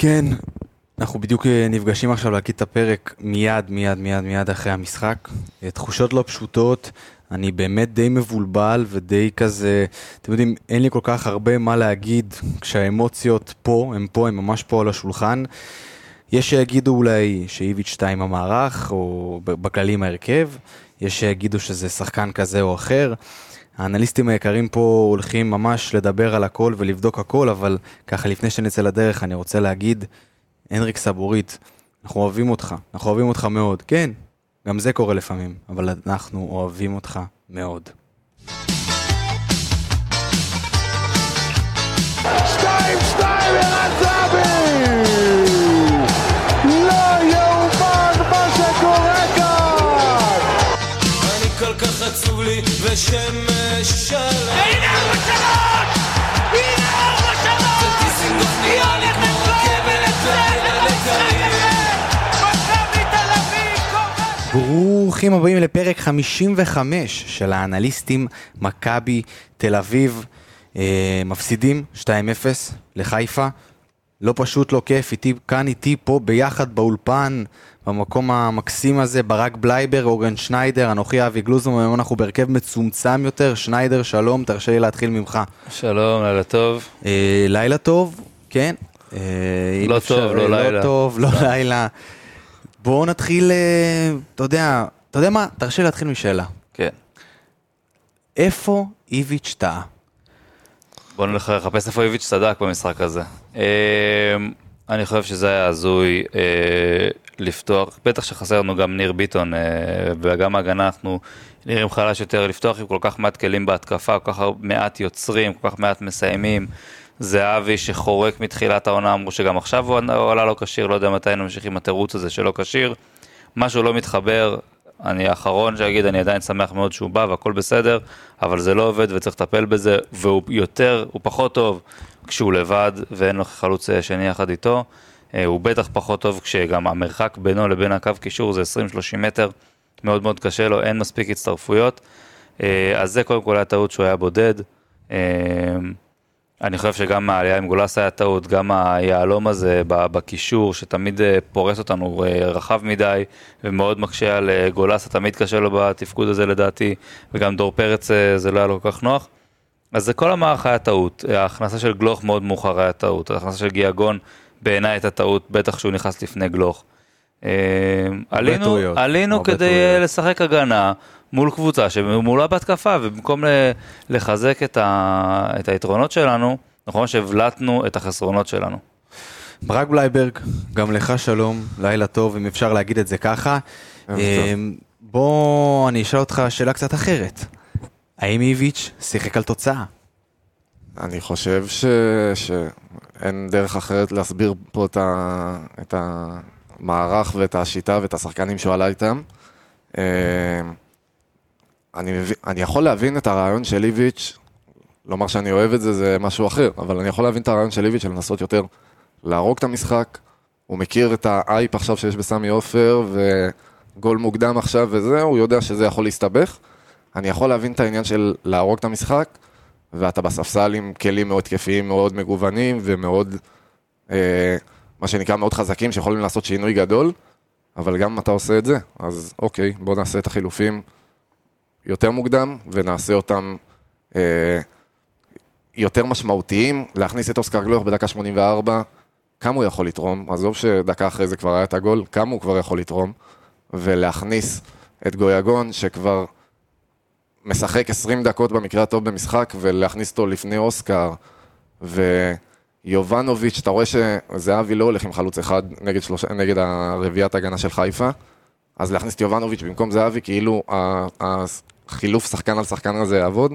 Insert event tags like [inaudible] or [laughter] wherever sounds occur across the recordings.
כן, אנחנו בדיוק אה, נפגשים עכשיו להקליט את הפרק מיד, מיד, מיד, מיד אחרי המשחק. אה, תחושות לא פשוטות, אני באמת די מבולבל ודי כזה, אתם יודעים, אין לי כל כך הרבה מה להגיד כשהאמוציות פה, הם פה, הם ממש פה על השולחן. יש שיגידו אולי שאיביץ' 2 המערך, או בכללי עם ההרכב, יש שיגידו שזה שחקן כזה או אחר. האנליסטים היקרים פה הולכים ממש לדבר על הכל ולבדוק הכל, אבל ככה לפני שנצא לדרך אני רוצה להגיד, הנריק סבורית, אנחנו אוהבים אותך, אנחנו אוהבים אותך מאוד. כן, גם זה קורה לפעמים, אבל אנחנו אוהבים אותך מאוד. שתיים, שתיים, ערן ושמש שלם הנה ארבע שלוש! הנה ארבע שלוש! ודיסינגוף נראה לי כמו רכבת לילה קורס! ברוכים הבאים לפרק 55 של האנליסטים מכבי תל אביב. אה, מפסידים 2-0 לחיפה. לא פשוט, לא כיף, איתי, כאן איתי פה ביחד באולפן, במקום המקסים הזה, ברק בלייבר, אורן שניידר, אנוכי אבי גלוזום, היום אנחנו בהרכב מצומצם יותר. שניידר, שלום, תרשה לי להתחיל ממך. שלום, לילה טוב. אה, לילה טוב, כן. אה, לא אפשר- טוב, לא לילה. לא טוב, לא לילה. בואו נתחיל, אה, אתה יודע, אתה יודע מה? תרשה לי להתחיל משאלה. כן. איפה איביץ' טעה? בוא נלך לחפש איפה איביץ' צדק במשחק הזה. אה, אני חושב שזה היה הזוי אה, לפתוח, בטח שחסר לנו גם ניר ביטון, אה, וגם ההגנה אנחנו נראים חלש יותר, לפתוח עם כל כך מעט כלים בהתקפה, כל כך מעט יוצרים, כל כך מעט מסיימים. זהבי שחורק מתחילת העונה, אמרו שגם עכשיו הוא עלה לא כשיר, לא יודע מתי נמשיך עם התירוץ הזה שלא כשיר. משהו לא מתחבר, אני האחרון שאגיד, אני עדיין שמח מאוד שהוא בא והכל בסדר, אבל זה לא עובד וצריך לטפל בזה, והוא יותר, הוא פחות טוב כשהוא לבד ואין לו חלוץ אה, שני יחד איתו. אה, הוא בטח פחות טוב כשגם המרחק בינו לבין הקו קישור זה 20-30 מטר, מאוד מאוד קשה לו, אין מספיק הצטרפויות. אה, אז זה קודם כל היה טעות שהוא היה בודד. אני חושב שגם העלייה עם גולס היה טעות, גם היהלום הזה בקישור, שתמיד אה, פורס אותנו אה, רחב מדי, ומאוד מקשה על אה, גולס, תמיד קשה לו בתפקוד הזה לדעתי, וגם דור פרץ זה לא היה לו כל כך נוח. אז זה כל המערך היה טעות, ההכנסה של גלוך מאוד מאוחר היה טעות, ההכנסה של גיאגון בעיניי הייתה טעות, בטח שהוא נכנס לפני גלוך. אה, עלינו, טעויות, עלינו כדי טעויות. לשחק הגנה מול קבוצה שמולה בהתקפה, ובמקום לחזק את, ה, את היתרונות שלנו, נכון שהבלטנו את החסרונות שלנו. ברק בלייברג, גם לך שלום, לילה טוב, אם אפשר להגיד את זה ככה. אה, בוא, אני אשאל אותך שאלה קצת אחרת. האם איביץ' שיחק על תוצאה? אני חושב ש... שאין דרך אחרת להסביר פה את, ה... את המערך ואת השיטה ואת השחקנים שהוא עלה איתם. אה, אני. אני יכול להבין את הרעיון של איביץ', לומר שאני אוהב את זה זה משהו אחר, אבל אני יכול להבין את הרעיון של איביץ' של לנסות יותר להרוג את המשחק. הוא מכיר את האייפ עכשיו שיש בסמי עופר, וגול מוקדם עכשיו וזה, הוא יודע שזה יכול להסתבך. אני יכול להבין את העניין של להרוג את המשחק, ואתה בספסל עם כלים מאוד תקפיים, מאוד מגוונים ומאוד, אה, מה שנקרא, מאוד חזקים, שיכולים לעשות שינוי גדול, אבל גם אם אתה עושה את זה, אז אוקיי, בוא נעשה את החילופים יותר מוקדם, ונעשה אותם אה, יותר משמעותיים. להכניס את אוסקר גלוך בדקה 84, כמה הוא יכול לתרום? עזוב שדקה אחרי זה כבר היה את הגול, כמה הוא כבר יכול לתרום? ולהכניס את גויגון, שכבר משחק 20 דקות במקרה הטוב במשחק, ולהכניס אותו לפני אוסקר, ויובנוביץ', אתה רואה שזהבי לא הולך עם חלוץ אחד נגד, שלוש... נגד הרביעיית הגנה של חיפה, אז להכניס את יובנוביץ' במקום זהבי, כאילו החילוף שחקן על שחקן הזה יעבוד,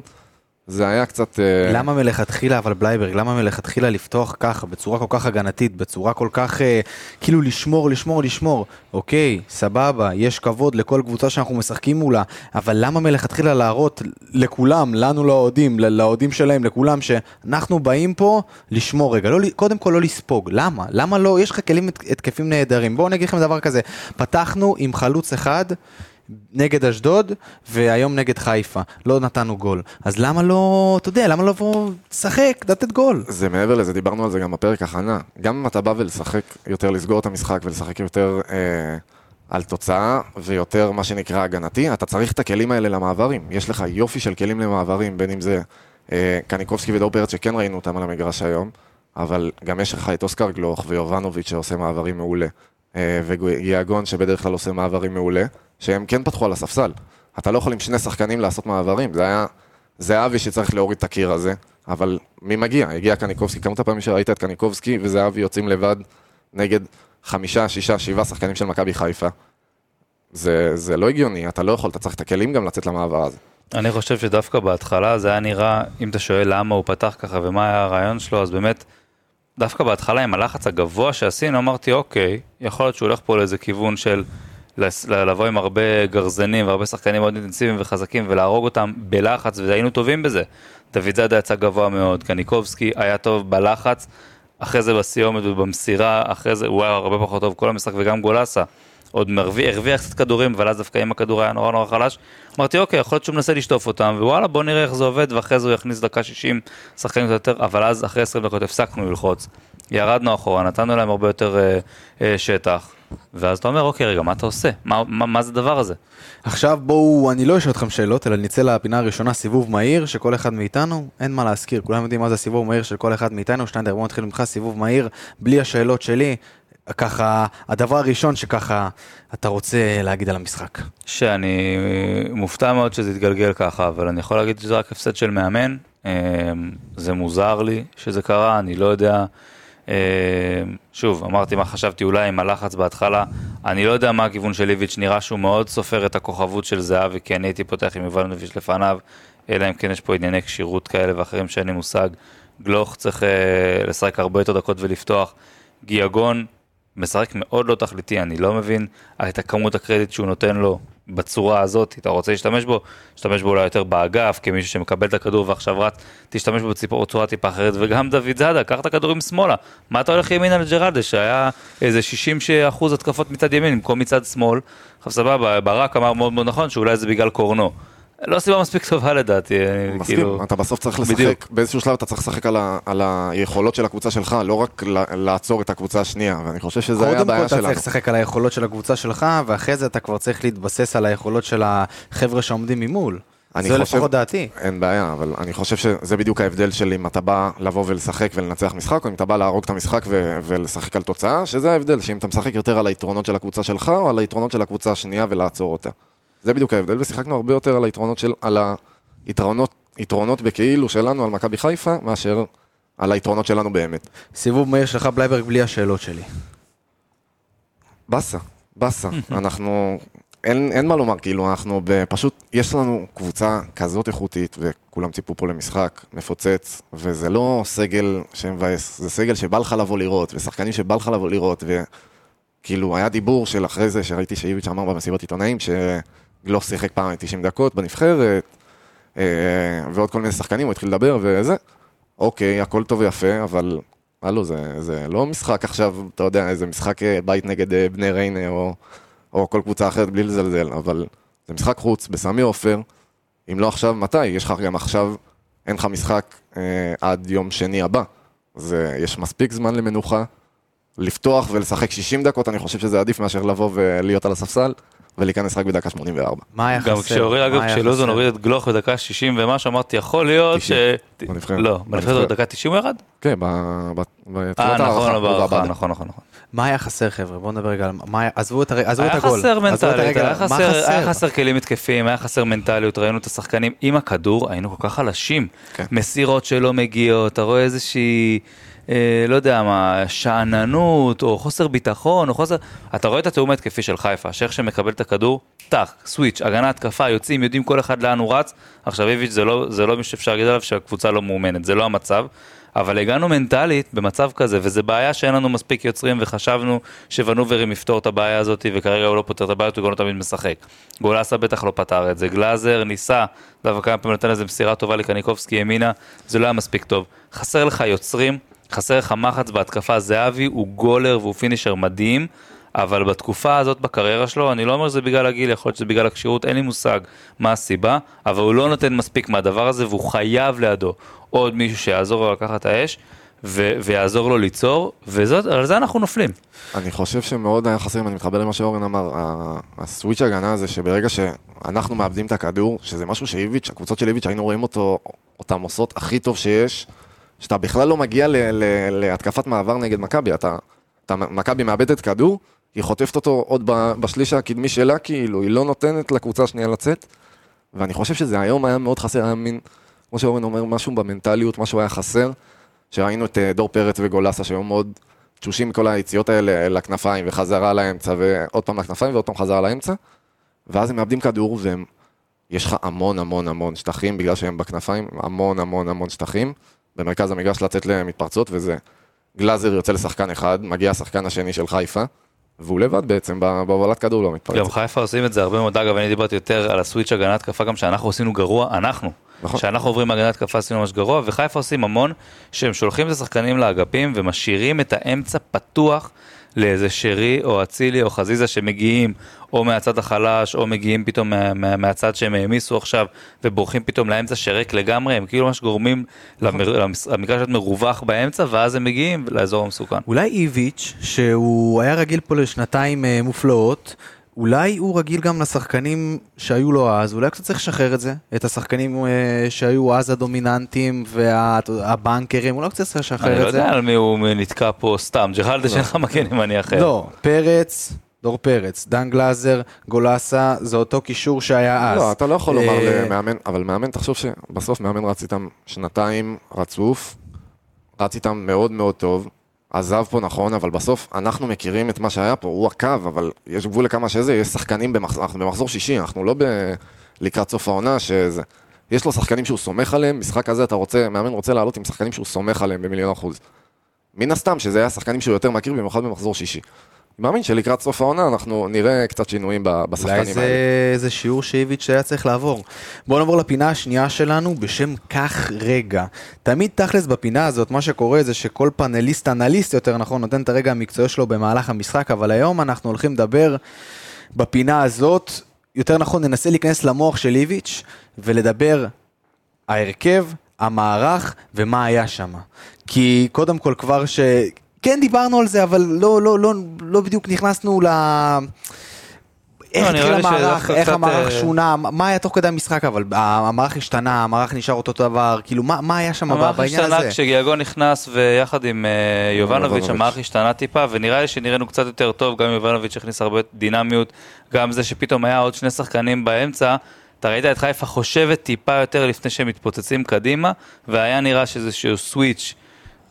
זה היה קצת... אה, למה מלכתחילה, אבל בלייברג, למה מלכתחילה לפתוח ככה, בצורה כל כך הגנתית, בצורה כל כך, אה, כאילו לשמור, לשמור, לשמור? אוקיי, סבבה, יש כבוד לכל קבוצה שאנחנו משחקים מולה, אבל למה מלכתחילה להראות לכולם, לנו לאוהדים, לאוהדים שלהם, לכולם, שאנחנו באים פה לשמור רגע, לא, קודם כל לא לספוג, למה? למה לא? יש לך כלים הת- התקפים נהדרים. בואו אני אגיד לכם דבר כזה, פתחנו עם חלוץ אחד, נגד אשדוד, והיום נגד חיפה. לא נתנו גול. אז למה לא, אתה יודע, למה לא לבוא, לשחק, לתת גול? זה מעבר לזה, דיברנו על זה גם בפרק הכנה. גם אם אתה בא ולשחק יותר, לסגור את המשחק ולשחק יותר אה, על תוצאה ויותר מה שנקרא הגנתי, אתה צריך את הכלים האלה למעברים. יש לך יופי של כלים למעברים, בין אם זה אה, קניקובסקי ודור פרץ שכן ראינו אותם על המגרש היום, אבל גם יש לך את אוסקר גלוך ויובנוביץ' שעושה מעברים מעולה, אה, ויאגון שבדרך כלל עושה מעברים מעולה, שהם כן פתחו על הספסל. אתה לא יכול עם שני שחקנים לעשות מעברים, זה היה... זה אבי שצריך להוריד את הקיר הזה, אבל מי מגיע? הגיע קניקובסקי, כמות הפעמים שראית את קניקובסקי וזהבי יוצאים לבד נגד חמישה, שישה, שבעה שחקנים של מכבי חיפה. זה, זה לא הגיוני, אתה לא יכול, אתה צריך את הכלים גם לצאת למעבר הזה. אני חושב שדווקא בהתחלה זה היה נראה, אם אתה שואל למה הוא פתח ככה ומה היה הרעיון שלו, אז באמת, דווקא בהתחלה עם הלחץ הגבוה שעשינו, אמרתי, אוקיי, יכול להיות שהוא הולך פה לאיזה כיוון של לבוא עם הרבה גרזנים והרבה שחקנים מאוד אינטנסיביים וחזקים ולהרוג אותם בלחץ, והיינו טובים בזה. דוד זאדה יצא גבוה מאוד, קניקובסקי היה טוב בלחץ, אחרי זה בסיומת ובמסירה, אחרי זה הוא היה הרבה פחות טוב כל המשחק וגם גולסה. עוד מרוויח, הרוויח קצת כדורים, אבל אז דווקא אם הכדור היה נורא נורא חלש, אמרתי אוקיי, יכול להיות שהוא מנסה לשטוף אותם, ווואלה בוא נראה איך זה עובד, ואחרי זה הוא יכניס דקה 60 שחקנים יותר, אבל אז אחרי 20 דקות הפסקנו ללחוץ, ירדנו אחורה, נתנו להם הרבה יותר אה, אה, שטח, ואז אתה אומר אוקיי רגע, מה אתה עושה? מה, מה, מה זה הדבר הזה? עכשיו בואו, אני לא אשאל אתכם שאלות, אלא נצא לפינה הראשונה, סיבוב מהיר שכל אחד מאיתנו, אין מה להזכיר, כולם יודעים מה זה הסיבוב מהיר של כל אחד מאיתנו, שטיינדר בוא נתחיל ממך, סיבוב מהיר, בלי השאלות שלי, ככה, הדבר הראשון שככה אתה רוצה להגיד על המשחק. שאני מופתע מאוד שזה יתגלגל ככה, אבל אני יכול להגיד שזה רק הפסד של מאמן. אה, זה מוזר לי שזה קרה, אני לא יודע. אה, שוב, אמרתי מה חשבתי אולי עם הלחץ בהתחלה. אני לא יודע מה הכיוון של איביץ', נראה שהוא מאוד סופר את הכוכבות של זהבי, כי אני הייתי פותח עם יובנוביץ' לפניו, אלא אם כן יש פה ענייני כשירות כאלה ואחרים שאין לי מושג. גלוך צריך אה, לשחק הרבה יותר דקות ולפתוח. גיאגון משחק מאוד לא תכליתי, אני לא מבין את הכמות הקרדיט שהוא נותן לו בצורה הזאת, אתה רוצה להשתמש בו, תשתמש בו אולי יותר באגף, כמישהו שמקבל את הכדור ועכשיו רץ, תשתמש בו בצורה טיפה אחרת, וגם דוד זאדה, קח את הכדורים שמאלה, מה אתה הולך ימינה לג'רלדה, שהיה איזה 60 אחוז התקפות מצד ימין במקום מצד שמאל, עכשיו סבבה, ברק אמר מאוד מאוד נכון שאולי זה בגלל קורנו. לא סיבה מספיק טובה לדעתי, מסכים, כאילו... אתה בסוף צריך לשחק, בדיוק. באיזשהו שלב אתה צריך לשחק על, ה, על היכולות של הקבוצה שלך, לא רק ל- לעצור את הקבוצה השנייה, ואני חושב שזה היה קודם כל הבעיה אתה שלנו. צריך לשחק על היכולות של הקבוצה שלך, ואחרי זה אתה כבר צריך להתבסס על היכולות של החבר'ה שעומדים ממול. אני חושב- לפחות דעתי. אין בעיה, אבל אני חושב שזה בדיוק ההבדל של אם אתה בא לבוא ולשחק ולנצח משחק, או אם אתה בא להרוג את המשחק ו- ולשחק על תוצאה, שזה ההבדל, שאם אתה משחק יותר על היתרונות של הקבוצה שלך, או על היתרונות של הקבוצה השנייה ולעצור אותה. זה בדיוק ההבדל, ושיחקנו הרבה יותר על היתרונות של, על היתרונות, יתרונות בכאילו שלנו על מכבי חיפה, מאשר על היתרונות שלנו באמת. סיבוב מהיר שלך בלייברג בלי השאלות שלי. באסה, באסה. [laughs] אנחנו, אין, אין מה לומר, כאילו, אנחנו פשוט, יש לנו קבוצה כזאת איכותית, וכולם ציפו פה למשחק מפוצץ, וזה לא סגל שמבאס, זה סגל שבא לך לבוא לראות, ושחקנים שבא לך לבוא לראות, וכאילו, היה דיבור של אחרי זה, שראיתי שאיביץ' אמר במסיבות עיתונאים, שגלוך שיחק פעם 90 דקות בנבחרת, אה, ועוד כל מיני שחקנים, הוא התחיל לדבר וזה. אוקיי, הכל טוב ויפה, אבל הלו, זה, זה לא משחק עכשיו, אתה יודע, איזה משחק אה, בית נגד אה, בני ריינה או, או כל קבוצה אחרת בלי לזלזל, אבל זה משחק חוץ בסמי עופר, אם לא עכשיו, מתי? יש לך גם עכשיו, אין לך משחק אה, עד יום שני הבא. זה, יש מספיק זמן למנוחה, לפתוח ולשחק 60 דקות, אני חושב שזה עדיף מאשר לבוא ולהיות על הספסל ולהיכנס רק בדקה 84. מה היה גם חסר? כשהוריד, אגב, כשלוזון? הוריד את גלוך בדקה 60 ומשהו, אמרתי, יכול להיות ש... 90, בנבחרת. לא, בנבחרת בנבחרת. בדקה 90 הוא ירד? כן, בתחילת אה, נכון, ההערכה, הוא בהערכה, ועבדה. נכון, נכון, נכון. מה היה חסר חבר'ה? בואו נדבר רגע על מה עזבו את את היה הגול. חסר מנטליות, חסר, היה חסר כלים התקפיים, היה חסר מנטליות, ראינו את השחקנים עם הכדור, היינו כל כך חלשים. כן. מסירות שלא מגיעות, אתה רואה איזושהי, אה, לא יודע מה, שאננות, או חוסר ביטחון, או חוסר... אתה רואה את התיאום ההתקפי של חיפה, שאיך שמקבל את הכדור, טאק, סוויץ', הגנה, התקפה, יוצאים, יודעים כל אחד לאן הוא רץ. עכשיו איביץ' זה לא, זה לא מי שאפשר להגיד עליו שהקבוצה לא מאומנת, זה לא המצב. אבל הגענו מנטלית במצב כזה, וזו בעיה שאין לנו מספיק יוצרים, וחשבנו שוונוברים יפתור את הבעיה הזאת, וכרגע הוא לא פותר את הבעיה, הוא גם לא תמיד משחק. גולסה בטח לא פתר את זה, גלאזר ניסה, דווקא כמה פעמים נתן איזה מסירה טובה לקניקובסקי ימינה, זה לא היה מספיק טוב. חסר לך יוצרים, חסר לך מחץ בהתקפה, זהבי הוא גולר והוא פינישר מדהים, אבל בתקופה הזאת בקריירה שלו, אני לא אומר שזה בגלל הגיל, יכול להיות שזה בגלל הכשירות, אין לי מושג מה הסיבה, אבל הוא לא נותן מספיק מהדבר הזה, והוא חייב לידו עוד מישהו שיעזור לו לקחת את האש, ו- ויעזור לו ליצור, ועל זה אנחנו נופלים. אני חושב שמאוד היה חסר, אם אני מתחבר למה שאורן אמר, הסוויץ' הגנה הזה, שברגע שאנחנו מאבדים את הכדור, שזה משהו שאיביץ', הקבוצות של איביץ', היינו רואים אותו, אותם עושות הכי טוב שיש, שאתה בכלל לא מגיע ל- ל- להתקפת מעבר נגד מכבי, אתה, אתה, מכבי מאבדת כדור, היא חוטפת אותו עוד בשליש הקדמי שלה, כאילו, היא לא נותנת לקבוצה השנייה לצאת, ואני חושב שזה היום היה מאוד חסר, היה מין, כמו שאורן אומר, משהו במנטליות, משהו היה חסר, שראינו את אה, דור פרץ וגולסה שהיו מאוד תשושים מכל היציאות האלה לכנפיים וחזרה לאמצע ועוד פעם לכנפיים ועוד פעם חזרה לאמצע ואז הם מאבדים כדור והם, יש לך המון המון המון שטחים בגלל שהם בכנפיים, המון המון המון שטחים במרכז המגרש לצאת למתפרצות וזה גלאזר יוצא לשחקן אחד, מגיע השחקן השני של חיפה והוא לבד בעצם בהובלת כדור לא מתפרץ. גם חיפה עושים את זה הרבה מאוד, אגב, אני דיברתי יותר על הסוויץ' הגנת התקפה, גם שאנחנו עשינו גרוע, אנחנו. נכון. כשאנחנו עוברים מהגנת התקפה עשינו ממש גרוע, וחיפה עושים המון, שהם שולחים את השחקנים לאגפים ומשאירים את האמצע פתוח לאיזה שרי או אצילי או חזיזה שמגיעים או מהצד החלש, או מגיעים פתאום מה, מה, מהצד שהם העמיסו עכשיו, ובורחים פתאום לאמצע שריק לגמרי, הם כאילו ממש גורמים למר, למס- למגרש להיות מרווח באמצע, ואז הם מגיעים לאזור המסוכן. אולי איביץ', שהוא היה רגיל פה לשנתיים אה, מופלאות, אולי הוא רגיל גם לשחקנים שהיו לו אז, אולי קצת צריך לשחרר את זה, את השחקנים אה, שהיו אז הדומיננטיים והבנקרים, אולי קצת צריך אני לשחרר לא את זה. יודע על מי הוא נתקע פה סתם, ג'רלדה שאין לך מגן ימני אחר. לא, פרץ, דור פרץ, דן גלאזר, גולסה, זה אותו קישור שהיה אז. לא, אתה לא יכול לומר אה, למאמן, אבל מאמן, תחשוב שבסוף מאמן רץ איתם שנתיים רצוף, רץ איתם מאוד מאוד טוב, עזב פה נכון, אבל בסוף אנחנו מכירים את מה שהיה פה, הוא הקו, אבל יש גבול לכמה שזה, יש שחקנים במחזור, אנחנו במחזור שישי, אנחנו לא ב... לקראת סוף העונה, שזה... יש לו שחקנים שהוא סומך עליהם, משחק כזה אתה רוצה, מאמן רוצה לעלות עם שחקנים שהוא סומך עליהם במיליון אחוז. מן הסתם שזה היה שחקנים שהוא יותר מכיר, במיוחד במחזור שישי. אני מאמין שלקראת סוף העונה אנחנו נראה קצת שינויים אולי בשחקנים זה, האלה. זה שיעור שאיביץ' היה צריך לעבור. בואו נעבור לפינה השנייה שלנו בשם כך רגע. תמיד תכלס בפינה הזאת, מה שקורה זה שכל פאנליסט, אנליסט יותר נכון, נותן את הרגע המקצועי שלו במהלך המשחק, אבל היום אנחנו הולכים לדבר בפינה הזאת, יותר נכון ננסה להיכנס למוח של איביץ' ולדבר ההרכב, המערך ומה היה שם. כי קודם כל כבר ש... כן דיברנו על זה, אבל לא, לא, לא, לא בדיוק נכנסנו ל... איך לא, התחיל המערך, איך קצת, המערך אה, שונה, מה היה תוך כדי המשחק, אבל המערך השתנה, המערך נשאר אותו דבר, כאילו מה, מה היה שם המערך בעניין השתנה הזה? כשגיאגון נכנס ויחד עם אה, יובנוביץ'. המערך השתנה טיפה, ונראה לי שנראינו קצת יותר טוב, גם יובנוביץ' הכניס הרבה דינמיות, גם זה שפתאום היה עוד שני שחקנים באמצע, אתה ראית את חיפה חושבת טיפה יותר לפני שהם מתפוצצים קדימה, והיה נראה שזה איזשהו סוויץ'.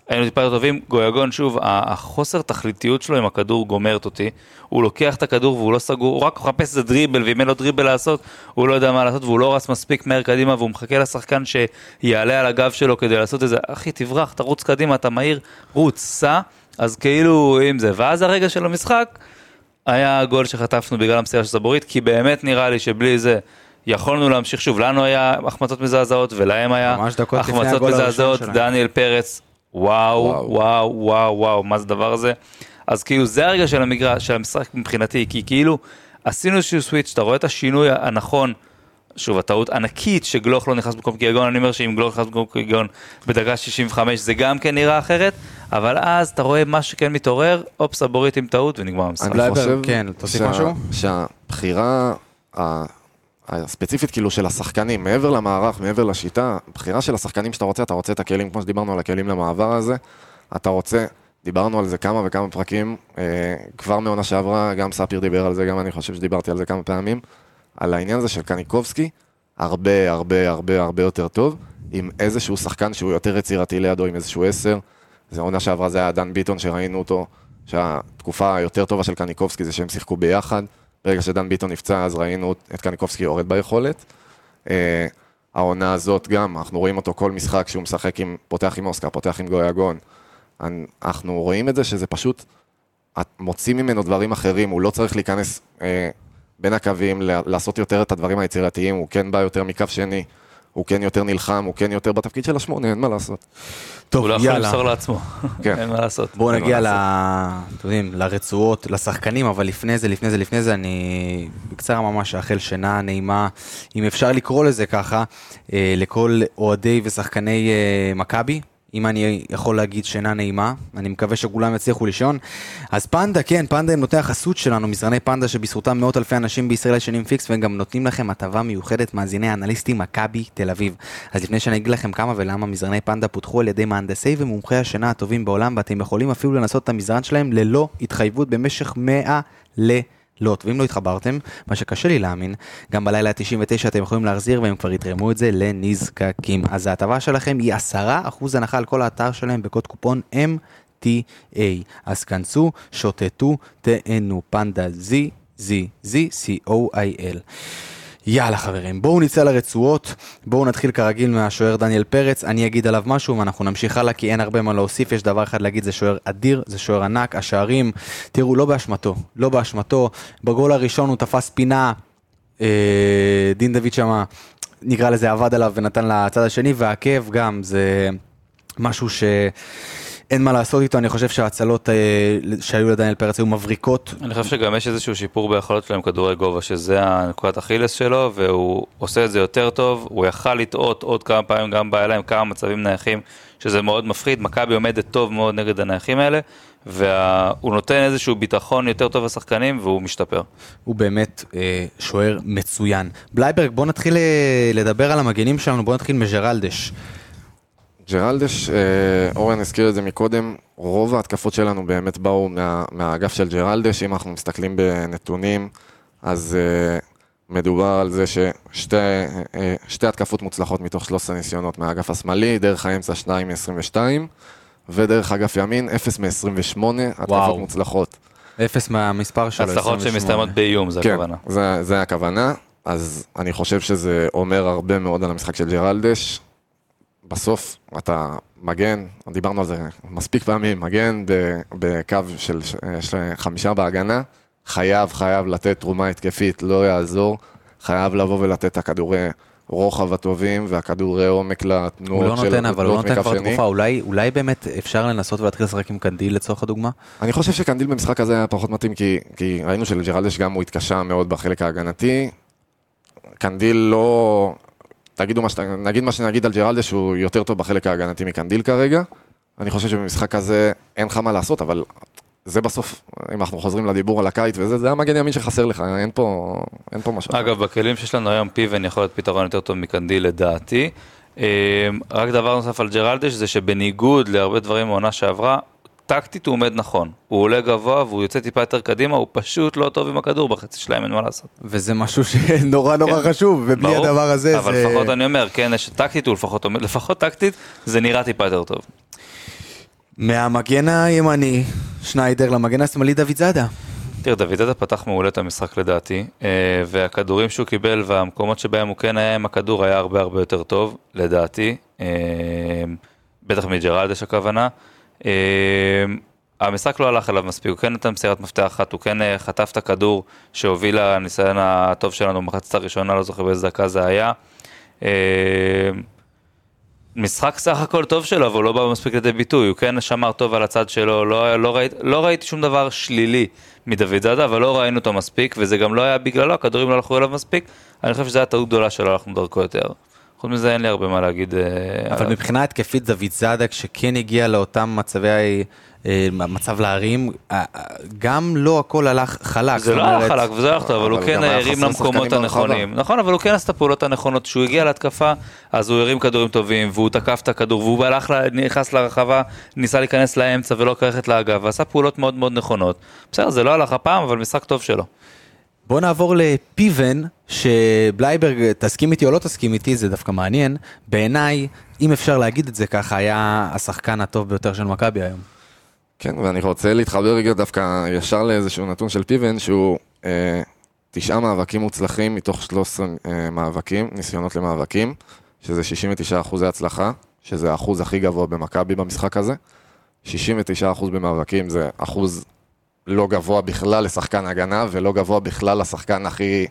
היינו טיפה יותר טובים, גויגון שוב, החוסר תכליתיות שלו עם הכדור גומרת אותי. הוא לוקח את הכדור והוא לא סגור, הוא רק מחפש איזה דריבל, ואם אין לו דריבל לעשות, הוא לא יודע מה לעשות, והוא לא רץ מספיק מהר קדימה, והוא מחכה לשחקן שיעלה על הגב שלו כדי לעשות את זה, אחי תברח, תרוץ קדימה, אתה מהיר, רוץ, סע, אז כאילו עם זה. ואז הרגע של המשחק, היה הגול שחטפנו בגלל המסירה של סבורית, כי באמת נראה לי שבלי זה יכולנו להמשיך שוב, לנו היה החמצות מזעזעות ולהם היה החמצות מזעזעות. דניאל פרץ, וואו, וואו. וואו, וואו, וואו, מה זה הדבר הזה? אז כאילו זה הרגע של המגרש, של המשחק מבחינתי, כי כאילו עשינו איזשהו סוויץ', אתה רואה את השינוי הנכון. שוב, הטעות ענקית שגלוך לא נכנס במקום קיגון, אני אומר שאם גלוך נכנס במקום קיגון בדקה 65 זה גם כן נראה אחרת, אבל אז אתה רואה מה שכן מתעורר, אופ סבורית עם טעות ונגמר המשחק. אני חושב כן, תוסיף שה- משהו? שהבחירה הספציפית כאילו של השחקנים, מעבר למערך, מעבר לשיטה, בחירה של השחקנים שאתה רוצה, אתה רוצה את הכלים, כמו שדיברנו על הכלים למעבר הזה, אתה רוצה, דיברנו על זה כמה וכמה פרקים, אה, כבר מעונה שעברה, גם ספיר דיבר על זה, גם אני חושב שדיברתי על זה כמה פעמים, על העניין הזה של קניקובסקי, הרבה הרבה הרבה הרבה יותר טוב, עם איזשהו שחקן שהוא יותר יצירתי לידו, עם איזשהו עשר. זה עונה שעברה זה היה דן ביטון שראינו אותו, שהתקופה היותר טובה של קניקובסקי זה שהם שיחקו ביחד. ברגע שדן ביטון נפצע אז ראינו את קניקובסקי יורד ביכולת. אה, העונה הזאת גם, אנחנו רואים אותו כל משחק שהוא משחק עם, פותח עם אוסקר, פותח עם גויגון. אנ- אנחנו רואים את זה שזה פשוט, מוציא ממנו דברים אחרים, הוא לא צריך להיכנס אה, בין הקווים, לעשות יותר את הדברים היצירתיים, הוא כן בא יותר מקו שני, הוא כן יותר נלחם, הוא כן יותר בתפקיד של השמונה, אין מה לעשות. טוב, הוא לא יכול יאללה. למסור לעצמו, כן. אין מה לעשות. בואו נגיע ל... אתם יודעים, לרצועות, לשחקנים, אבל לפני זה, לפני זה, לפני זה, אני בקצרה ממש אאחל שינה נעימה, אם אפשר לקרוא לזה ככה, אה, לכל אוהדי ושחקני אה, מכבי. אם אני יכול להגיד שינה נעימה, אני מקווה שכולם יצליחו לישון. אז פנדה, כן, פנדה הם נותני החסות שלנו, מזרני פנדה שבזכותם מאות אלפי אנשים בישראל ישנים פיקס, והם גם נותנים לכם הטבה מיוחדת, מאזיני האנליסטים מכבי תל אביב. אז לפני שאני אגיד לכם כמה ולמה מזרני פנדה פותחו על ידי מהנדסי ומומחי השינה הטובים בעולם, ואתם יכולים אפילו לנסות את המזרן שלהם ללא התחייבות במשך 100 לילות. ואם לא התחברתם, מה שקשה לי להאמין, גם בלילה ה-99 אתם יכולים להחזיר והם כבר יתרמו את זה לנזקקים. אז ההטבה שלכם היא 10% הנחה על כל האתר שלהם בקוד קופון MTA. אז כנסו, שוטטו, תהנו, פנדה זי, זי, זי, C-O-I-L. יאללה חברים, בואו נצא לרצועות, בואו נתחיל כרגיל מהשוער דניאל פרץ, אני אגיד עליו משהו ואנחנו נמשיך הלאה כי אין הרבה מה להוסיף, יש דבר אחד להגיד, זה שוער אדיר, זה שוער ענק, השערים, תראו, לא באשמתו, לא באשמתו, בגול הראשון הוא תפס פינה, אה, דין דוד שמה, נקרא לזה עבד עליו ונתן לצד השני, והעקב גם, זה משהו ש... אין מה לעשות איתו, אני חושב שההצלות אה, שהיו לדניאל פרץ היו מבריקות, אני חושב שגם יש איזשהו שיפור ביכולות שלו עם כדורי גובה, שזה הנקודת אכילס שלו, והוא עושה את זה יותר טוב, הוא יכל לטעות עוד כמה פעמים, גם אליי עם כמה מצבים נייחים, שזה מאוד מפחיד, מכבי עומדת טוב מאוד נגד הנייחים האלה, והוא נותן איזשהו ביטחון יותר טוב לשחקנים, והוא משתפר. הוא באמת אה, שוער מצוין. בלייברג, בוא נתחיל אה, לדבר על המגנים שלנו, בוא נתחיל מג'רלדש. ג'רלדש, אה, אורן הזכיר את זה מקודם, רוב ההתקפות שלנו באמת באו מה, מהאגף של ג'רלדש, אם אנחנו מסתכלים בנתונים, אז אה, מדובר על זה ששתי אה, שתי התקפות מוצלחות מתוך 13 ניסיונות מהאגף השמאלי, דרך האמצע 2 מ-22, ודרך אגף ימין 0 מ-28, התקפות וואו. מוצלחות. אפס מהמספר שלו, הצלחות 28. שמסתיימות באיום, זה כן, הכוונה. זה, זה הכוונה, אז אני חושב שזה אומר הרבה מאוד על המשחק של ג'רלדש. בסוף אתה מגן, דיברנו על זה מספיק פעמים, מגן בקו של של חמישה בהגנה, חייב, חייב לתת תרומה התקפית, לא יעזור, חייב לבוא ולתת את הכדורי רוחב הטובים והכדורי עומק לתנועות הוא לא של נותן, אבל הוא לא נותן כבר. תקופה, אולי, אולי באמת אפשר לנסות ולהתחיל לשחק עם קנדיל לצורך הדוגמה? אני חושב שקנדיל במשחק הזה היה פחות מתאים, כי, כי ראינו שלג'רלדש גם הוא התקשה מאוד בחלק ההגנתי. קנדיל לא... תגידו מה ש... נגיד מה שנגיד על ג'רלדש, שהוא יותר טוב בחלק ההגנתי מקנדיל כרגע. אני חושב שבמשחק הזה אין לך מה לעשות, אבל זה בסוף, אם אנחנו חוזרים לדיבור על הקיץ וזה, זה המגן ימין שחסר לך, אין פה, אין פה משהו. אגב, בכלים שיש לנו היום, פיבן יכול להיות פתרון יותר טוב מקנדיל לדעתי. אה, רק דבר נוסף על ג'רלדש, זה שבניגוד להרבה דברים מעונה שעברה, טקטית הוא עומד נכון. הוא עולה גבוה והוא יוצא טיפה יותר קדימה, הוא פשוט לא טוב עם הכדור בחצי שלהם, אין מה לעשות. וזה משהו שנורא נורא כן. חשוב, ובלי ברור, הדבר הזה אבל זה... לפחות אני אומר, כן, יש טקטית הוא לפחות עומד, לפחות טקטית, זה נראה טיפה יותר טוב. מהמגן הימני, שניידר, למגן השמאלי דוד זאדה. תראה, דוד זאדה פתח מעולה את המשחק לדעתי, אה, והכדורים שהוא קיבל והמקומות שבהם הוא כן היה עם הכדור היה הרבה הרבה יותר טוב, לדעתי. אה, בטח מג'רלדש הכוונה. אה, המשחק לא הלך אליו מספיק, הוא כן נתן מסירת מפתח אחת, הוא כן אה, חטף את הכדור שהוביל לניסיון הטוב שלנו במחצית הראשונה, לא זוכר באיזה דקה זה היה. אה, משחק סך הכל טוב שלו, אבל הוא לא בא מספיק לידי ביטוי, הוא כן שמר טוב על הצד שלו, לא, לא, ראית, לא ראיתי שום דבר שלילי מדוד זאדה, אבל לא ראינו אותו מספיק, וזה גם לא היה בגללו, הכדורים לא הלכו אליו מספיק, אני חושב שזו הייתה טעות גדולה שלא הלכנו דרכו יותר. חוץ מזה אין לי הרבה מה להגיד. אה, אבל. מבחינה התקפית דוד זאדה, כשכן הגיע לאותם מצבי, אה, מצב להרים, אה, גם לא הכל הלך חלק. זה לא אומרת, חלק וזה היה טוב, אבל הוא כן הרים למקומות. הנכונים. נכון, אבל הוא כן עשה את הפעולות הנכונות. כשהוא הגיע להתקפה, אז הוא הרים כדורים טובים, והוא תקף את הכדור, והוא הלך, נכנס לרחבה, ניסה להיכנס לאמצע ולא כרכת לאגף, ועשה פעולות מאוד מאוד נכונות. בסדר, זה לא הלך הפעם, אבל משחק טוב שלו. בוא נעבור לפיבן, שבלייברג, תסכים איתי או לא תסכים איתי, זה דווקא מעניין. בעיניי, אם אפשר להגיד את זה ככה, היה השחקן הטוב ביותר של מכבי היום. כן, ואני רוצה להתחבר רגע דווקא ישר לאיזשהו נתון של פיבן, שהוא אה, תשעה מאבקים מוצלחים מתוך 13 אה, מאבקים, ניסיונות למאבקים, שזה 69 אחוזי הצלחה, שזה האחוז הכי גבוה במכבי במשחק הזה. 69 אחוז במאבקים זה אחוז לא גבוה בכלל לשחקן הגנה, ולא גבוה בכלל לשחקן הכי,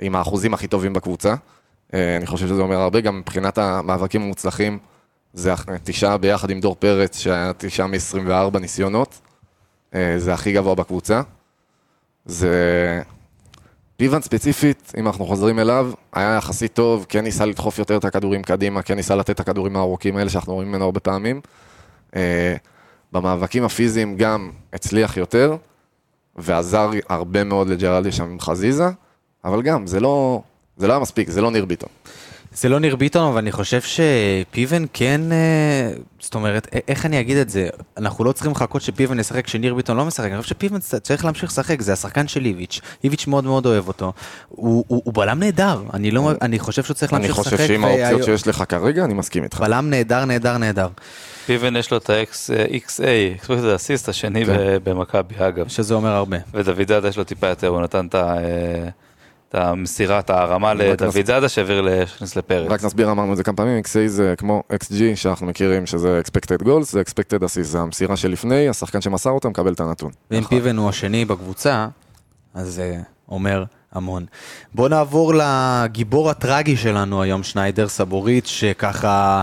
עם האחוזים הכי טובים בקבוצה. אה, אני חושב שזה אומר הרבה, גם מבחינת המאבקים המוצלחים, זה תשעה ביחד עם דור פרץ, שהיה תשעה מ-24 ניסיונות, אה, זה הכי גבוה בקבוצה. זה... פיוון ספציפית, אם אנחנו חוזרים אליו, היה יחסית טוב, כן ניסה לדחוף יותר את הכדורים קדימה, כן ניסה לתת את הכדורים הארוכים האלה שאנחנו רואים ממנו הרבה פעמים. אה, במאבקים הפיזיים גם הצליח יותר, ועזר הרבה מאוד לג'רלדי שם עם חזיזה, אבל גם, זה לא, זה לא היה מספיק, זה לא ניר ביטון. זה לא ניר ביטון, אבל אני חושב שפיבן כן, אה, זאת אומרת, איך אני אגיד את זה? אנחנו לא צריכים לחכות שפיבן ישחק כשניר ביטון לא משחק, אני חושב שפיבן צריך להמשיך לשחק, זה השחקן של איביץ', איביץ' מאוד מאוד אוהב אותו. הוא, הוא, הוא בלם נהדר, אני, לא, אני חושב שהוא צריך אני להמשיך לשחק. חושב שעם והיו- האופציות שיש לך כרגע, אני מסכים איתך. בלם נהדר, נהדר, נהדר. פיבן יש לו את ה-XA, expected assist השני כן. ב- במכבי אגב. שזה אומר הרבה. ודוד זאדה יש לו טיפה יותר, הוא נתן את אה, המסירה, את הרמה רק לדוד זאדה שהעביר להכניס לפרץ. רק נסביר, אמרנו את זה כמה פעמים, XA זה כמו XG שאנחנו מכירים שזה expected goals, זה expected assist, זה המסירה שלפני, השחקן שמסר אותה מקבל את הנתון. ואם פיבן הוא השני בקבוצה, אז זה אומר המון. בוא נעבור לגיבור הטרגי שלנו היום, שניידר סבורית, שככה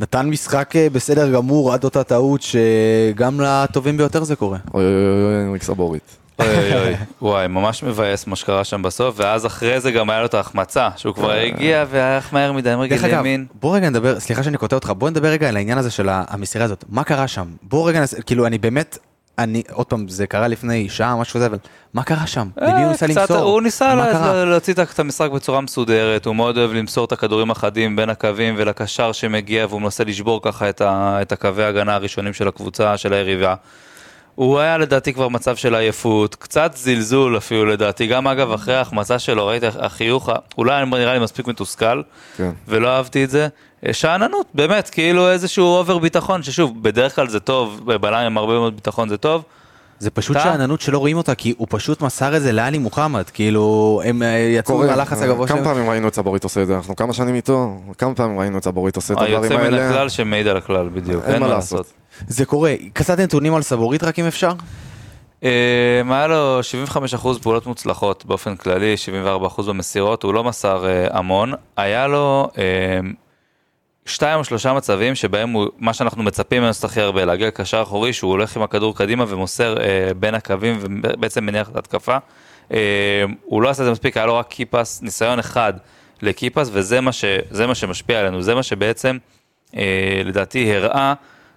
נתן משחק אה, בסדר גמור עד אותה טעות, שגם לטובים ביותר זה קורה. אוי אוי אוי אוי, אנריק סבורית. אוי אוי אוי, וואי, ממש מבאס מה שקרה שם בסוף, ואז אחרי זה גם היה לו את ההחמצה, שהוא כבר הגיע והלך מהר מדי, עם רגל ימין. בוא רגע נדבר, סליחה שאני קוטע אותך, בוא נדבר רגע על העניין הזה של המסירה הזאת. מה קרה שם? בוא רגע. כאילו, אני באמת, אני, עוד פעם, זה קרה לפני שעה, משהו כזה, אבל מה קרה שם? למי הוא אה, ניסה למסור? הוא ניסה? להוציא את המשחק בצורה מסודרת, הוא מאוד אוהב למסור את הכדורים החדים בין הקווים ולקשר שמגיע, והוא מנסה לשבור ככה את, ה, את הקווי ההגנה הראשונים של הקבוצה, של היריבה. הוא היה לדעתי כבר מצב של עייפות, קצת זלזול אפילו לדעתי, גם אגב אחרי ההחמצה שלו, ראיתי החיוך, אולי נראה לי מספיק מתוסכל, כן. ולא אהבתי את זה. אה, שאננות, באמת, כאילו איזשהו אובר ביטחון, ששוב, בדרך כלל זה טוב, בבלם עם הרבה מאוד ביטחון זה טוב. זה פשוט שאננות שלא רואים אותה, כי הוא פשוט מסר את זה לאלי מוחמד, כאילו, הם אה, יצאו מהלחץ הגבוה כמה שלהם. פעמים ראינו את סבורית עושה את זה, אנחנו כמה שנים איתו, כמה פעמים ראינו את סבורית עושה את הדברים היוצא מן האלה. הכלל שמעיד על הכלל, בדיוק, אין מה לעשות. זה קורה. קצת נתונים על סבורית רק אם אפשר? אה, היה לו 75% פעולות מוצלחות באופן כללי, 74% במסירות, הוא לא מסר אה, המון. היה לו אה, שתיים או שלושה מצבים שבהם הוא, מה שאנחנו מצפים ממנו שצריך הרבה, להגיע לקשר אחורי, שהוא הולך עם הכדור קדימה ומוסר אה, בין הקווים ובעצם מניח את ההתקפה. אה, הוא לא עשה את זה מספיק, היה לו רק קיפס, ניסיון אחד לקיפס, וזה מה, ש, מה שמשפיע עלינו, זה מה שבעצם אה, לדעתי הראה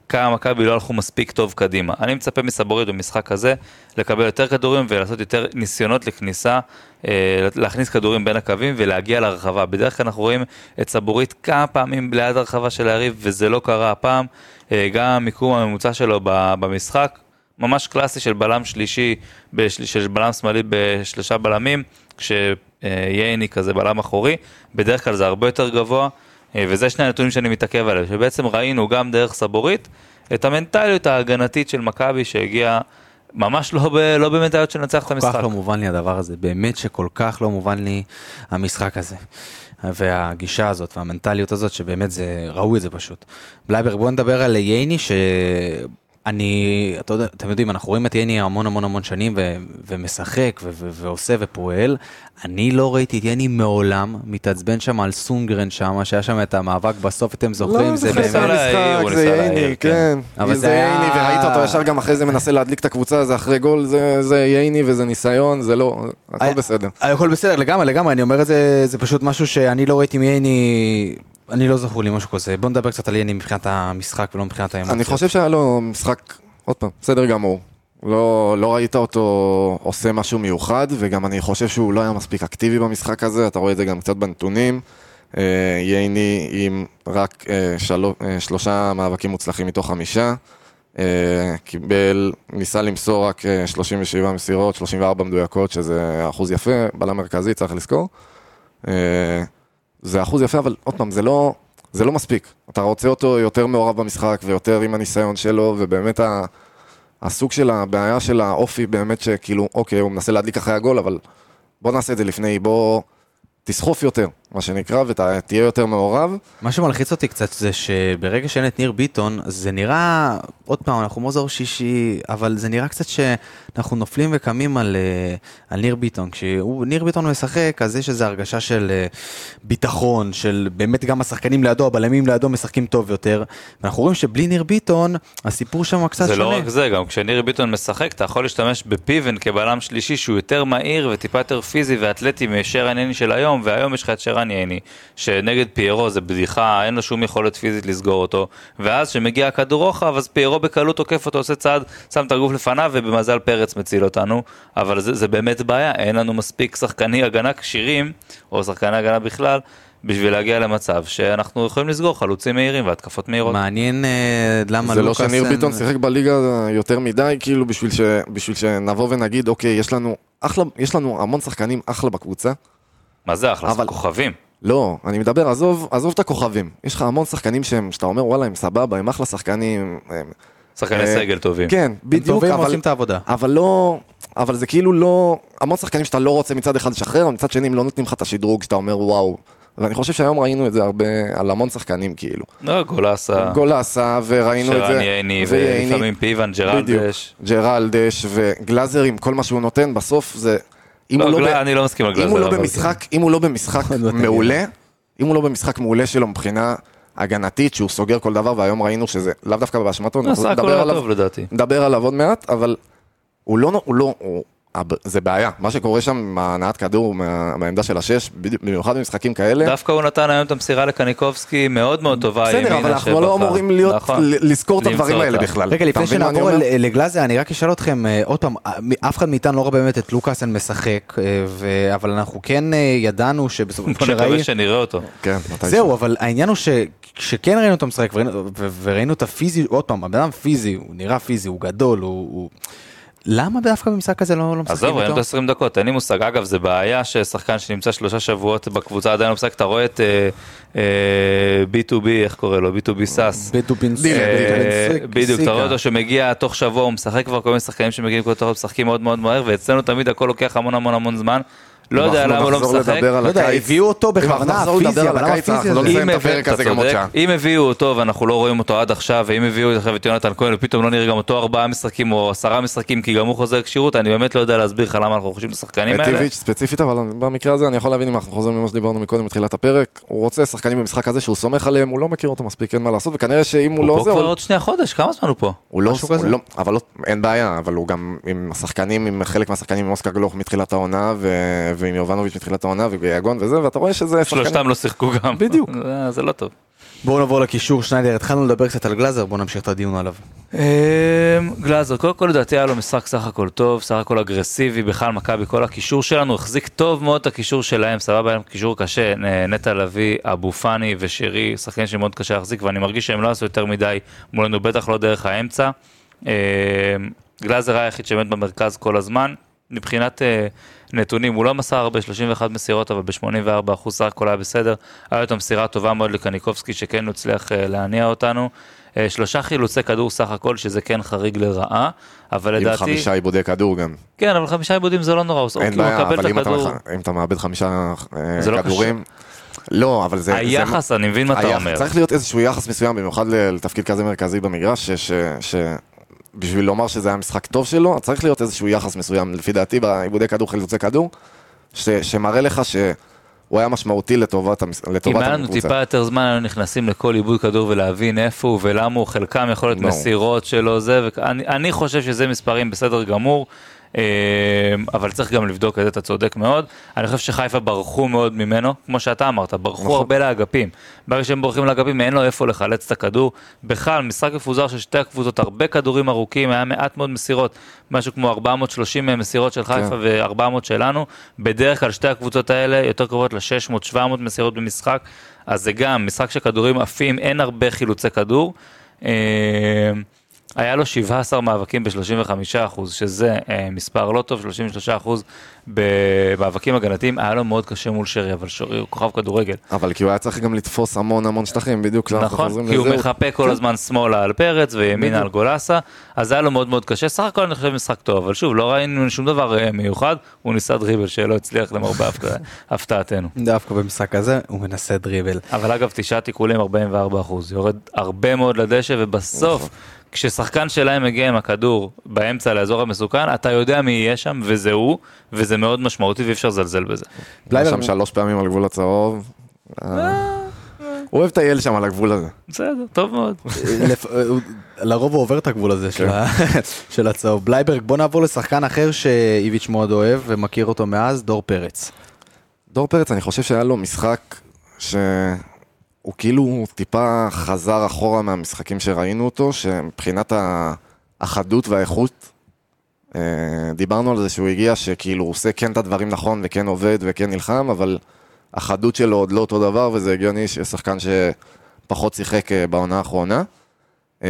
כמה מכבי לא הלכו מספיק טוב קדימה. אני מצפה מסבורית במשחק הזה לקבל יותר כדורים ולעשות יותר ניסיונות לכניסה, אה, להכניס כדורים בין הקווים ולהגיע לרחבה. בדרך כלל אנחנו רואים את סבורית כמה פעמים ליד הרחבה של היריב וזה לא קרה הפעם. אה, גם המיקום הממוצע שלו במשחק, ממש קלאסי של בלם שלישי, של בלם שמאלי בשלושה בלמים, כשייני כזה בלם אחורי, בדרך כלל זה הרבה יותר גבוה. אה, וזה שני הנתונים שאני מתעכב עליהם, שבעצם ראינו גם דרך סבורית את המנטליות ההגנתית של מכבי שהגיעה ממש לא, ב, לא במנטליות של לנצח את כל כך המשחק. לא מובן לי הדבר הזה, באמת שכל כך לא מובן לי המשחק הזה. והגישה הזאת והמנטליות הזאת, שבאמת זה, ראו את זה פשוט. בלייברג, בוא נדבר על ייני, שאני, אתה יודע, אתם יודעים, אנחנו רואים את ייני המון המון המון שנים ו- ומשחק ו- ו- ועושה ופועל. אני לא ראיתי את ייני מעולם מתעצבן שם על סונגרן שם, שהיה שם את המאבק בסוף, אתם זוכרים, לא, זה באמת... הוא המשחק, זה ייני, כן. כן. אבל זה זה היה- ייני, וראית אותו ישר גם אחרי זה מנסה להדליק את הקבוצה, זה אחרי גול, זה- זה ייני וזה ניסיון, זה לא, הכל בסדר. הכל בסדר, לגמרי, לגמרי, אני אומר את זה, זה פשוט משהו שאני לא ראיתי מייני, אני לא זכור לי משהו כזה. בוא נדבר קצת על ייני מבחינת המשחק ולא מבחינת האמוציות. אני חושב שהיה לו משחק, עוד פעם, בסדר גמור. לא, לא ראית אותו עושה משהו מיוחד, וגם אני חושב שהוא לא היה מספיק אקטיבי במשחק הזה, אתה רואה את זה גם קצת בנתונים. אה, ייני עם רק אה, שלו, אה, שלושה מאבקים מוצלחים מתוך חמישה. אה, קיבל, ניסה למסור רק אה, 37 מסירות, 34 מדויקות, שזה אחוז יפה, בלם מרכזי, צריך לזכור. זה אחוז יפה, אבל עוד פעם, זה לא, זה לא מספיק. אתה רוצה אותו יותר מעורב במשחק ויותר עם הניסיון שלו, ובאמת ה, הסוג של הבעיה של האופי, באמת שכאילו, אוקיי, הוא מנסה להדליק אחרי הגול, אבל בוא נעשה את זה לפני, בוא תסחוף יותר. מה שנקרא, ותהיה יותר מעורב. מה שמלחיץ אותי קצת זה שברגע שאין את ניר ביטון, זה נראה, עוד פעם, אנחנו מוזר שישי, אבל זה נראה קצת שאנחנו נופלים וקמים על, אה, על ניר ביטון. כשניר ביטון משחק, אז יש איזו הרגשה של אה, ביטחון, של באמת גם השחקנים לידו, הבלמים לידו משחקים טוב יותר. ואנחנו רואים שבלי ניר ביטון, הסיפור שם קצת זה שונה. לא רק זה, גם כשניר ביטון משחק, אתה יכול להשתמש בפיבן כבלם שלישי שהוא יותר מהיר וטיפה יותר פיזי ואתלטי משרן ייני של היום, והיום יש לך את שרן ייני, שנגד פיירו זה בדיחה, אין לו שום יכולת פיזית לסגור אותו, ואז כשמגיע הכדור רוחב, אז פיירו בקלות תוקף אותו, עושה צעד, שם את הגוף לפניו, ובמזל פרץ מציל אותנו, אבל זה, זה באמת בעיה, אין לנו מספיק שחקני הגנה כשירים, או שחקני הגנה בכלל, בשביל להגיע למצב שאנחנו יכולים לסגור חלוצים מהירים והתקפות מהירות. מעניין אה, למה זה לא לוקאסן... שניר ביטון שיחק בליגה יותר מדי, כאילו בשביל, ש, בשביל שנבוא ונגיד, אוקיי, יש לנו, אחלה, יש לנו המון שחקנים אחלה בקבוצה. מה זה אחלה? אבל- כוכבים. לא, אני מדבר, עזוב, עזוב את הכוכבים. יש לך המון שחקנים שהם, שאתה אומר, וואלה, הם סבבה, הם אחלה שחקנים. הם, שחקני אה, סגל טובים. כן, הם בדיוק, טובים, אבל, עושים את העבודה. אבל לא, אבל זה כאילו לא, המון שחקנים שאתה לא רוצה מצד אחד לשחרר, אבל מצד שני הם לא נותנים לך את השדרוג שאתה אומר, וואו. ואני חושב שהיום ראינו את זה הרבה, על המון שחקנים כאילו. לא, גולסה, גולסה, וראינו את זה. שרן ייני. ולפעמים בדיוק. ג'רלדש. ג'רלדש וגלאזר עם כל מה שהוא נותן, בסוף זה... אם לא, הוא לא ב- אני לא מסכים על גלאזר. אם הוא לא במשחק, אם [laughs] הוא לא במשחק לא. מעולה, אם הוא לא במשחק מעולה שלו מבחינה הגנתית, שהוא סוגר כל דבר, והיום ראינו שזה לאו דווקא באשמתו, לא, נדבר עליו, טוב לדעתי. נדבר עליו עוד מעט, אבל הוא לא, הוא לא, הוא, זה בעיה, מה שקורה שם עם הנעת כדור מה- מהעמדה של השש, במיוחד במשחקים כאלה, דווקא הוא נתן היום את המסירה לקניקובסקי מאוד מאוד טובה. בסדר, אבל אנחנו. לא אמורים להיות, נכון. ל- לזכור את הדברים האלה. בכלל. רגע, לפני שנעבור לגלאזר, אני רק אשאל אתכם, אה, עוד פעם, אה, אף אחד מאיתנו לא רואה באמת את לוקאסן משחק, אה, ו- אבל אנחנו כן ידענו שבסופו בוא נקווה שנראה אותו. כן, מתי זהו, אבל העניין הוא שכשכן ראינו אותו משחק וראינו- את הפיזי, עוד פעם, הבן אדם פיזי, הוא נראה פיזי, הוא גדול, הוא... הוא- למה דווקא במשחק הזה לא לא משחקים עזוב, ראינו איתו? את 20 דקות, אין לי מושג. אגב, זה בעיה ששחקן שנמצא שלושה שבועות בקבוצה עדיין לא משחק, אתה רואה את אה, אה, B2B, איך קורא לו? B2B סאס. בדובינסק. אה, בדיוק, אתה רואה אותו שמגיע תוך שבוע, הוא משחק כבר כל מיני שחקנים שמגיעים כל תוך משחקים מאוד מאוד מהר, ואצלנו תמיד הכל לוקח המון המון המון זמן. לא יודע אנחנו למה הוא לא נחזור משחק. לדבר על לא יודע, הקיץ. הביאו אותו בכוונה, אנחנו נחזור פיזי, לדבר על אבל למה אנחנו לא הזה? נסיים את הביא- הפרק הזה אתה גם עוד. שעה. אם הביאו אותו ואנחנו לא רואים אותו עד עכשיו, ואם הביאו עכשיו את יונתן כהן ופתאום לא נראה גם אותו ארבעה משחקים או עשרה משחקים כי גם הוא חוזר כשירות, אני באמת לא יודע להסביר לך למה אנחנו חושבים את השחקנים את האלה. טיביץ' ספציפית, אבל במקרה הזה אני יכול להבין אם אנחנו חוזרים למה שדיברנו מקודם בתחילת הפרק, הוא רוצה שחקנים במשחק הזה שהוא סומך עליהם, הוא לא מכיר אותו מספיק, אין מה לעשות, וכנראה שאם הוא הוא לא פה זה, כבר הוא- עוד שנייה חודש, כמה זמן הוא פה? הוא לא. לא, אבל לא, אין בעיה, אבל הוא גם עם השחקנים, עם חלק מהשחקנים עם אוסקר גלוך מתחילת העונה, ו- ועם יובנוביץ' מתחילת העונה, וביגון וזה, ואתה רואה שזה שלושתם לא שיחקו גם. בדיוק. זה- [laughs] זה לא טוב. בואו נעבור לקישור, שניידר, התחלנו לדבר קצת על גלאזר, בואו נמשיך את הדיון עליו. אמ, גלאזר, קודם כל לדעתי היה לו משחק סך הכל טוב, סך הכל אגרסיבי, בכלל מכבי, כל הקישור שלנו החזיק טוב מאוד את הקישור שלהם, סבבה, היה קישור קשה, נטע לביא, אבו פאני ושירי, שחקנים שמאוד קשה להחזיק, ואני מרגיש שהם לא עשו יותר מדי מולנו, בטח לא דרך האמצע. אמ, גלאזר היה היחיד שבאמת במרכז כל הזמן, מבחינת אה, נתונים, הוא לא מסר הרבה, 31 מסירות, אבל ב-84 אחוז סך הכל היה בסדר. היה לו את המסירה הטובה מאוד לקניקובסקי, שכן הוא הצליח אה, להניע אותנו. אה, שלושה חילוצי כדור סך הכל, שזה כן חריג לרעה, אבל עם לדעתי... חמישה עיבודי כדור גם, כן, אבל חמישה עיבודים זה לא נורא, אין בעיה, אבל אם אתה, הכדור. מח- אם אתה מאבד חמישה אה, זה לא כדורים, לא, אבל זה, זה, היחס, אני מבין מה אתה היחס- אומר. צריך להיות איזשהו יחס מסוים, במיוחד לתפקיד כזה מרכזי במגרש, ש- ש- שבשביל לומר שזה היה משחק טוב שלו, צריך להיות איזשהו יחס מסוים, לפי דעתי, בעיבודי כדור, חילוצי כדור, ש- שמראה לך שהוא היה משמעותי לטובת המס- אם היה לנו הקבוצה. טיפה יותר זמן, היינו נכנסים לכל עיבוד כדור ולהבין איפה הוא ולמה הוא, חלקם יכול להיות ברור. מסירות שלו, זה, ואני אני חושב שזה מספרים בסדר גמור, אבל צריך גם לבדוק את זה, אתה צודק מאוד. אני חושב שחיפה ברחו מאוד ממנו, כמו שאתה אמרת, ברחו נכון. הרבה לאגפים. ברגע שהם בורחים לאגפים, אין לו איפה לחלץ את הכדור. בכלל, משחק מפוזר של שתי הקבוצות, הרבה כדורים ארוכים, היה מעט מאוד מסירות, משהו כמו 430 מסירות של חיפה כן. ו-400 שלנו. בדרך כלל שתי הקבוצות האלה יותר קרובות ל-600-700 מסירות במשחק, אז זה גם משחק של כדורים עפים, אין הרבה חילוצי כדור. היה לו 17 מאבקים ב-35%, שזה אה, מספר לא טוב, 33% במאבקים הגנתיים, היה לו מאוד קשה מול שרי, אבל שרי הוא כוכב כדורגל. אבל כי הוא היה צריך גם לתפוס המון המון שטחים, בדיוק כשאנחנו נכון, חוזרים כי הוא לזה. מחפה כל כן. הזמן שמאלה על פרץ וימינה בדיוק. על גולסה, אז היה לו מאוד מאוד קשה, סך הכל אני חושב משחק טוב, אבל שוב, לא ראינו שום דבר אה, מיוחד, הוא ניסה דריבל שלא הצליח למרבה הפתע- [laughs] הפתעתנו. דווקא במשחק הזה הוא מנסה דריבל. אבל אגב, תשעה תיקולים, 44 אחוז, יורד הרבה מאוד לדשא, ובסוף, נכון. כששחקן שלהם מגיע עם הכדור באמצע לאזור המסוכן, אתה יודע מי יהיה שם, וזה הוא, וזה מאוד משמעותי ואי אפשר לזלזל בזה. בלייברג- שם שלוש פעמים על גבול הצהוב. אה, הוא אוהב לטייל שם על הגבול הזה. בסדר, טוב מאוד. הוא- לרוב הוא עובר את הגבול הזה של ה- [laughs] של הצהוב. בלייברג, בוא נעבור לשחקן אחר שאיביץ' מאוד אוהב ומכיר אותו מאז, דור פרץ. דור פרץ, אני חושב שהיה לו משחק שהוא כאילו טיפה חזר אחורה מהמשחקים שראינו אותו, שמבחינת ה- החדות והאיכות, אה, דיברנו על זה שהוא הגיע שכאילו הוא עושה כן את הדברים נכון וכן עובד וכן נלחם, אבל החדות שלו עוד לא אותו דבר, וזה הגיוני ששחקן שפחות שיחק אה, בעונה האחרונה. אה,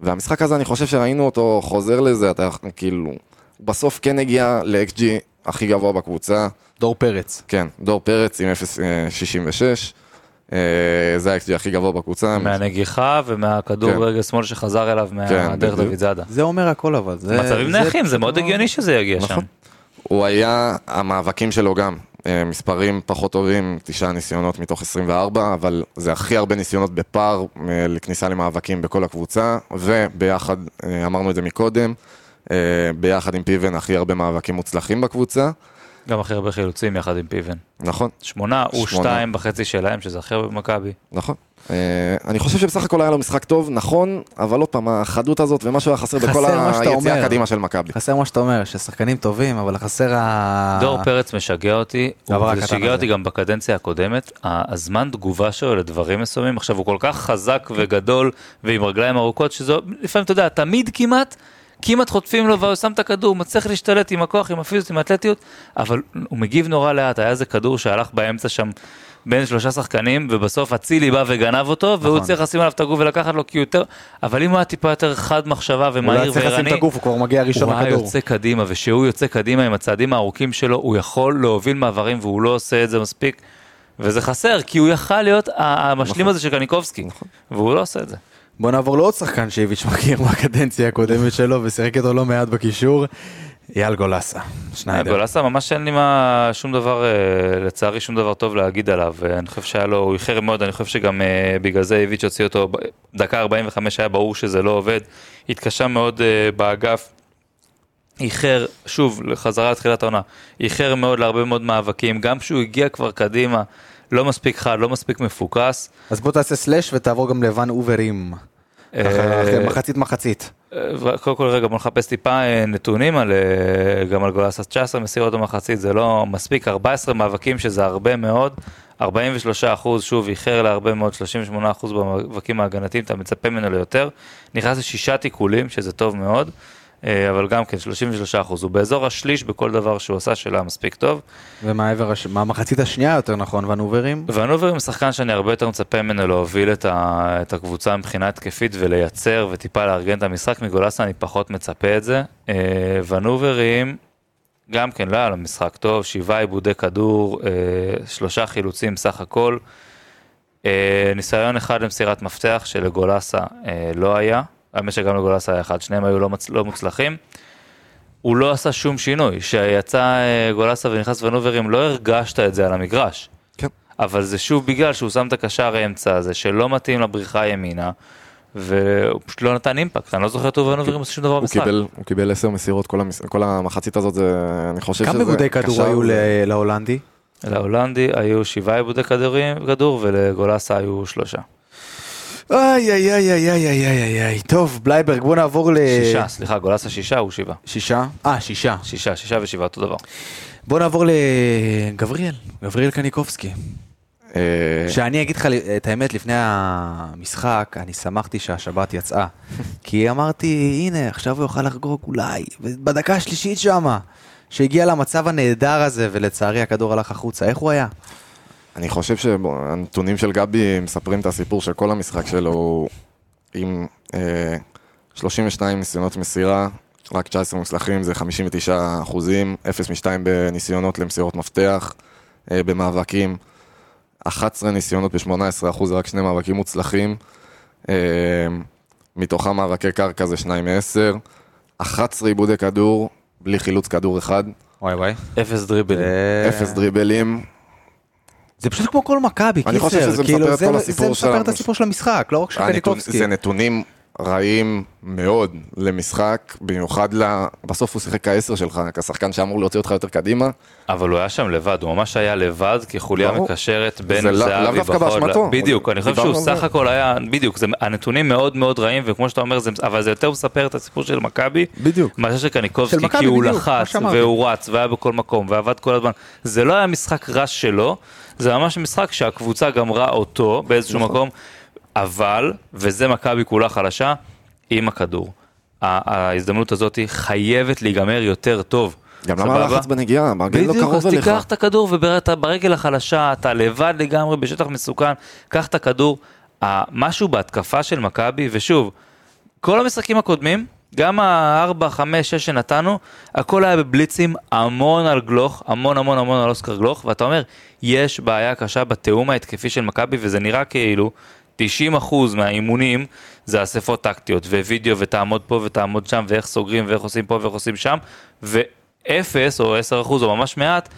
והמשחק הזה, אני חושב שראינו אותו חוזר לזה, אתה כאילו, הוא בסוף כן הגיע ל-XG הכי גבוה בקבוצה. דור פרץ. כן, דור פרץ עם 0.66, אה, זה ה-XG הכי גבוה בקבוצה. מהנגיחה ומהכדור כן. רגל שמאל שחזר אליו מהדרך בדיוק. דוד זאדה. זה אומר הכל אבל. זה- מצבים זה נייחים, זה פשוט מאוד הגיוני שזה יגיע שם. נכון. הוא היה, המאבקים שלו גם, אה, מספרים פחות טובים, תשעה ניסיונות מתוך 24, אבל זה הכי הרבה ניסיונות בפער אה, לכניסה למאבקים בכל הקבוצה, וביחד, אה, אמרנו את זה מקודם, אה, ביחד עם פיבן הכי הרבה מאבקים מוצלחים בקבוצה, גם הכי הרבה חילוצים יחד עם פיבן. נכון? שמונה, הוא. שתיים בחצי שלהם, שזה הכי הרבה במכבי. נכון. אה, אני חושב שבסך הכל היה לו משחק טוב, נכון, אבל עוד פעם, החדות הזאת ומה שהיה חסר בכל היציאה. הקדימה של מכבי. חסר מה שאתה אומר, ששחקנים טובים, אבל חסר ה... דור פרץ משגע אותי, דבר הוא שיגע. אותי גם בקדנציה הקודמת, הזמן תגובה שלו לדברים מסוימים, עכשיו הוא כל כך חזק וגדול ועם רגליים ארוכות, שזו, לפעמים אתה יודע, תמיד כמעט, כמעט חוטפים לו והוא שם את הכדור, מצליח להשתלט עם הכוח, עם הפיזיות, עם האתלטיות, אבל הוא מגיב נורא לאט, היה איזה כדור שהלך באמצע שם. בין שלושה שחקנים, ובסוף אצילי בא וגנב אותו, והוא נכון. הצליח לשים עליו את הגוף ולקחת לו כי הוא יותר, אבל אם הוא היה טיפה יותר חד מחשבה הוא לא ומהיר היה צריך לשים וערני, את הגוף, הוא כבר מגיע ראשון הוא היה לכדור. יוצא קדימה, וכשהוא יוצא קדימה עם הצעדים הארוכים שלו, הוא יכול להוביל מעברים והוא לא עושה את זה מספיק. וזה חסר, כי הוא יכל להיות המשלים הזה של קניקובסקי, והוא לא עושה את זה. בוא נעבור לעוד שחקן שאיביץ' מכיר [laughs] בקדנציה הקודמת שלו ושיחק איתו לא מעט בקישור, אייל גולסה. שניידר. גולסה ממש אין לי מה, שום דבר, אה, לצערי שום דבר טוב להגיד עליו, אה, אני חושב שהיה לו, הוא איחר מאוד, אני חושב שגם אה, בגלל זה איביץ' הוציא אותו, דקה 45 היה ברור שזה לא עובד, התקשה מאוד באגף. איחר, שוב, לחזרה לתחילת העונה, איחר מאוד להרבה מאוד מאבקים, גם כשהוא הגיע כבר קדימה, לא מספיק חד, לא מספיק מפוקס. אז בוא תעשה סלאש ותעבור גם לבן אוברים. אה, מחצית מחצית. אה, קודם כל רגע בוא נחפש טיפה אה, נתונים על, גם על גולסה 19 מסירות במחצית זה לא מספיק. 14 מאבקים שזה הרבה מאוד. 43 אחוז שוב איחר להרבה מאוד 38 אחוז במאבקים ההגנתיים אתה מצפה ממנו ליותר. נכנס לשישה תיקולים שזה טוב מאוד אבל גם כן 33 אחוז הוא באזור השליש בכל דבר שהוא עשה שלא מספיק טוב ומהעבר, הש- מהמחצית השנייה יותר נכון, ונוברים. ונובר הוא שחקן שאני הרבה יותר מצפה ממנו להוביל את, ה, את הקבוצה מבחינה התקפית ולייצר וטיפה לארגן את המשחק, מגולסה אני פחות מצפה את זה. אה, ונוברים, גם כן לא היה לו משחק טוב, שבעה עיבודי כדור, אה, שלושה חילוצים סך הכל. אה, ניסיון אחד למסירת מפתח שלגולסה אה, לא היה, האמת שגם לגולסה היה אחד, שניהם היו לא, מצ... לא מוצלחים. הוא לא עשה שום שינוי, כשיצא אה, גולסה ונכנס ונוברים לא הרגשת את זה על המגרש. כן. אבל זה שוב בגלל שהוא שם את הקשר האמצע הזה שלא מתאים לבריחה ימינה והוא פשוט לא נתן אימפקט, אני לא זוכר את ונוברים עושה שום דבר במשחק. הוא קיבל עשר מסירות, כל, המס... כל המחצית הזאת, זה, אני חושב שזה... כמה עיבודי כדור קשר, היו זה- להולנדי? להולנדי היו שבעה עיבודי כדור ולגולסה היו שלושה. איי איי איי איי איי איי איי איי. טוב, בלייברג, בוא נעבור ל... שישה, סליחה, גולסה שישה, הוא שבעה. שישה? אה, שישה. שישה, שישה ושבעה, אותו דבר. בוא נעבור לגבריאל, גבריאל קניקובסקי. אה, שאני אגיד לך את האמת, לפני המשחק, אני שמחתי שהשבת יצאה. [laughs] כי אמרתי, הנה, עכשיו הוא יוכל לחגוג אולי. ובדקה השלישית שמה, שהגיע למצב הנהדר הזה, ולצערי הכדור הלך החוצה. איך הוא היה? אני חושב שהנתונים של גבי מספרים את הסיפור של כל המשחק שלו, אם אה, 32 ניסיונות מסירה, רק 19 מוצלחים, זה 59 אחוזים, 0 מ-2 בניסיונות למסירות מפתח, אה, במאבקים, 11 ניסיונות ב-18 אחוז, רק שני מאבקים מוצלחים, אה, מתוכם מאבקי קרקע זה 2 מ-10, 11 עיבודי כדור, בלי חילוץ כדור אחד, וואי וואי. אפס דריבל. זה- אפס דריבלים, זה פשוט כמו כל מכבי, אני חושב קיצר, שזה כאילו, מספר את זה- כל הסיפור זה מספר את הסיפור של המשחק, לא רק של קניקובסקי. זה נתונים רעים מאוד למשחק, במיוחד ל... בסוף הוא שיחק כעשר שלך, כשחקן שאמור להוציא אותך יותר קדימה. אבל הוא היה שם לבד, הוא ממש היה לבד כחוליה ברור. מקשרת בין זה לא- זהבי לאו דווקא בחול. באשמתו. בדיוק, אני חושב שהוא סך זה. הכל היה, בדיוק, זה- הנתונים מאוד מאוד רעים, וכמו שאתה אומר, זה- אבל זה יותר מספר את הסיפור של מכבי. בדיוק. מאשר של קניקובסקי, כי הוא לחץ. והוא רץ, והיה בכל מקום, ועבד כל הזמן. זה לא היה משחק רע שלו, זה ממש משחק שהקבוצה גמרה אותו באיזשהו נכון. מקום, אבל, וזה מכבי כולה חלשה, עם הכדור. ההזדמנות הזאת חייבת להיגמר יותר טוב. גם למה? הלחץ בנגיעה? המגן לא בדיוק, קרוב אז אליך. תיקח את הכדור וברגל החלשה, אתה לבד לגמרי בשטח מסוכן, קח את הכדור. משהו בהתקפה של מכבי, ושוב, כל המשחקים הקודמים, גם ה-4, 5, 6 שנתנו, הכל היה בבליצים, המון על גלוך, המון המון המון על אוסקר גלוך, ואתה אומר, יש בעיה קשה בתיאום ההתקפי של מכבי, וזה נראה כאילו 90% מהאימונים זה אספות טקטיות, ווידאו, ותעמוד פה ותעמוד שם, ואיך סוגרים, ואיך עושים פה ואיך עושים שם, ואפס או 10% או ממש מעט,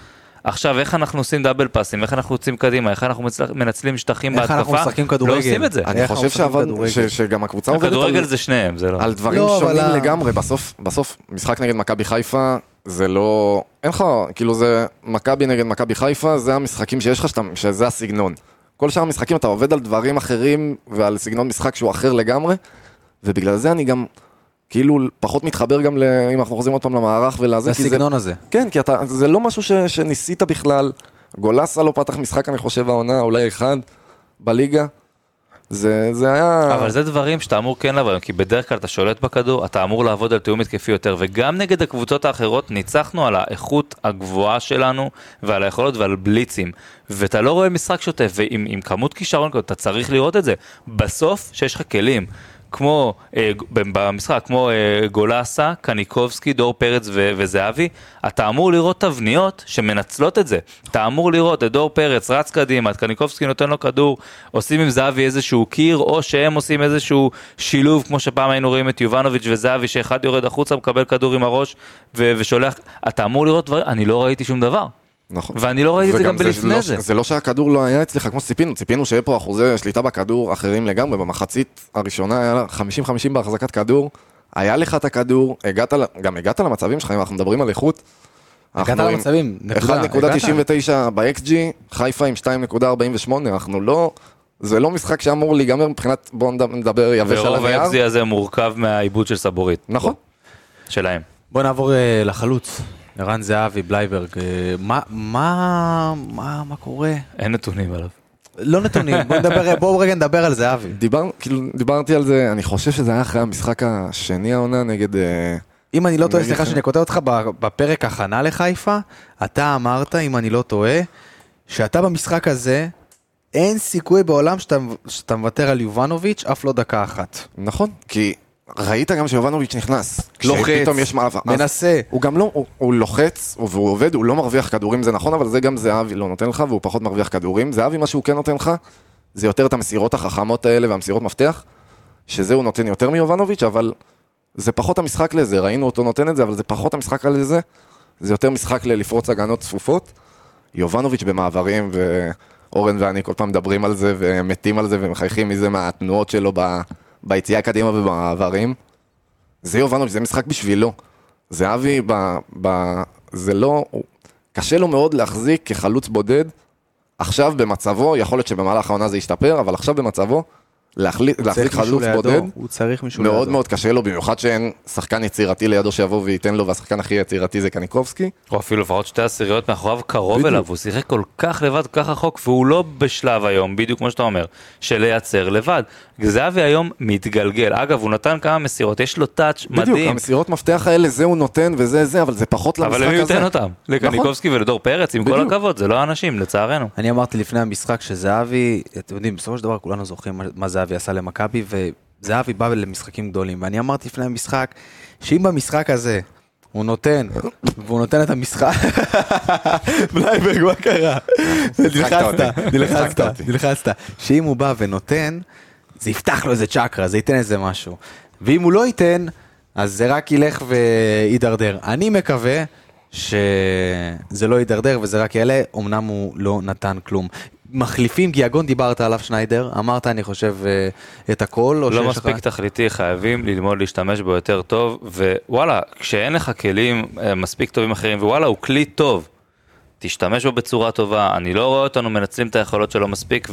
עכשיו איך אנחנו עושים דאבל פאסים, איך אנחנו יוצאים קדימה, איך אנחנו מצל- מנצלים שטחים איך בהתקפה, אנחנו משחקים כדורגל. לא עושים את זה. אני חושב שעבד? ש- שגם הקבוצה עובדת הכדורגל על- זה שניהם, זה לא. על דברים לא, אבל שונים ה- לגמרי. בסוף, בסוף, משחק נגד מכבי חיפה, זה לא... אין לך, כאילו זה מכבי נגד מכבי חיפה, זה המשחקים שיש לך, שאתה- שזה הסגנון. כל שאר המשחקים אתה עובד על דברים אחרים ועל סגנון משחק שהוא אחר לגמרי, ובגלל זה אני גם, כאילו, פחות מתחבר גם, ל... אם אנחנו חוזרים עוד פעם למערך ולזה, כי זה... הזה. כן, כי אתה, זה לא משהו ש, שניסית בכלל. גולסה לא פתח משחק, אני חושב, העונה, אולי אחד, בליגה. זה, זה היה... אבל זה דברים שאתה אמור כן לעבוד, כי בדרך כלל אתה שולט בכדור, אתה אמור לעבוד על תיאום התקפי יותר, וגם נגד הקבוצות האחרות ניצחנו על האיכות הגבוהה שלנו, ועל היכולות ועל בליצים, ואתה לא רואה משחק שוטף, ועם עם כמות כישרון כזאת, אתה צריך לראות את זה. בסוף, שיש לך כלים. כמו אה, במשחק, כמו אה, גולסה, קניקובסקי, דור פרץ ו- וזהבי, אתה אמור לראות תבניות שמנצלות את זה. אתה אמור לראות את דור פרץ רץ קדימה, את קניקובסקי נותן לו כדור, עושים עם זהבי איזשהו קיר, או שהם עושים איזשהו שילוב, כמו שפעם היינו רואים את יובנוביץ' וזהבי, שאחד יורד החוצה, מקבל כדור עם הראש ו- ושולח, אתה אמור לראות דברים, אני לא ראיתי שום דבר. נכון. ואני לא ראיתי את זה גם בלפני לא, זה. זה לא שהכדור לא היה אצלך כמו שציפינו, ציפינו שיהיה פה אחוזי שליטה בכדור אחרים לגמרי, במחצית הראשונה היה 50-50 בהחזקת כדור, היה לך את הכדור, הגעת, גם הגעת למצבים שלך, אם אנחנו מדברים על איכות. הגעת אנחנו עם למצבים, נקודה, הגעת. 1.99 ב-XG, חיפה עם 2.48, אנחנו לא, זה לא משחק שאמור להיגמר מבחינת, בואו נדבר יבש על ורוב הנייר. ה-XG הזה מורכב מהעיבוד של סבורית. נכון. שלהם. בוא נעבור אה, לחלוץ, ערן זהבי, בלייברג. אה, מה, מה, מה, מה קורה? אין נתונים עליו. לא נתונים, בוא נדבר, [laughs] בואו רגע נדבר על זהבי. דיבר, כאילו, דיברתי על זה, אני חושב שזה היה אחרי המשחק השני העונה נגד... אה, אם אני לא טועה, סליחה. שאני קוטע אותך, בפרק הכנה לחיפה, אתה אמרת, אם אני לא טועה, שאתה במשחק הזה, אין סיכוי בעולם שאתה, שאתה מוותר על יובנוביץ' אף לא דקה אחת. נכון, כי ראית גם שיובנוביץ' נכנס. לוחץ, שפתאום יש מעבר. מנסה. הוא גם לא, הוא, הוא לוחץ, והוא עובד, הוא לא מרוויח כדורים, זה נכון, אבל זה גם זהבי לא נותן לך, והוא פחות מרוויח כדורים. זהבי, מה שהוא כן נותן לך, זה יותר את המסירות החכמות האלה והמסירות מפתח, שזה הוא נותן יותר מיובנוביץ', אבל זה פחות המשחק לזה, ראינו אותו נותן את זה, אבל זה פחות המשחק לזה, זה יותר משחק ללפרוץ הגנות צפופות. יובנוביץ' במעברים, ואורן ואני כל פעם מדברים על זה, ומתים על זה, ומחייכים מזה מהתנועות שלו ב... ביציאה קדימה ובמעברים. זה יובנוביץ', זה משחק בשבילו. זהבי, ב, ב, זה לא... קשה לו מאוד להחזיק כחלוץ בודד. עכשיו במצבו, יכול להיות שבמהלך העונה זה ישתפר, אבל עכשיו במצבו, להחליט, להחזיק חלוץ לידו, בודד, הוא צריך מישהו מאוד לידו. מאוד קשה לו, במיוחד שאין שחקן יצירתי לידו שיבוא וייתן לו, והשחקן הכי יצירתי זה קניקובסקי. או אפילו לפחות שתי עשיריות מאחוריו קרוב בדיוק. אליו, הוא שיחק כל כך לבד, כל כך רחוק, והוא לא בשלב היום, בדיוק כמו שאתה אומר, של לייצר לבד. זהבי היום מתגלגל. אגב, הוא נתן כמה מסירות, יש לו טאץ' בדיוק, מדהים. המסירות מפתח האלה, זה הוא נותן וזה זה, אבל זה פחות למשחק הזה. אבל למי הוא ייתן אותם? לקניקובסקי ולדור פרץ, עם כל בדיוק. הכבוד, זה לא אנשים, לצערנו. אני אמרתי לפני המשחק שזהבי, אתם יודעים, בסופו של דבר כולנו זוכרים מה- זהבי עשה למכבי, זהבי בא למשחקים גדולים, ואני אמרתי לפני המשחק, שאם במשחק הזה הוא נותן, והוא נותן את המשחק, [laughs] בלייברג, מה קרה? [laughs] נלחצת. נלחצת. נלחצת. שאם הוא בא ונותן, זה יפתח לו איזה צ'קרה, זה ייתן איזה משהו. ואם הוא לא ייתן, אז זה רק ילך ויידרדר. אני מקווה שזה לא יידרדר וזה רק יעלה, אמנם הוא לא נתן כלום. מחליפים, גיאגון דיברת עליו שניידר, אמרת אני חושב אה, את הכל, לא מספיק לך... תכליתי, חייבים ללמוד להשתמש בו יותר טוב, ווואלה, כשאין לך כלים אה, מספיק טובים אחרים, ווואלה, הוא כלי טוב, תשתמש בו בצורה טובה, אני לא רואה אותנו מנצלים את היכולות שלו מספיק,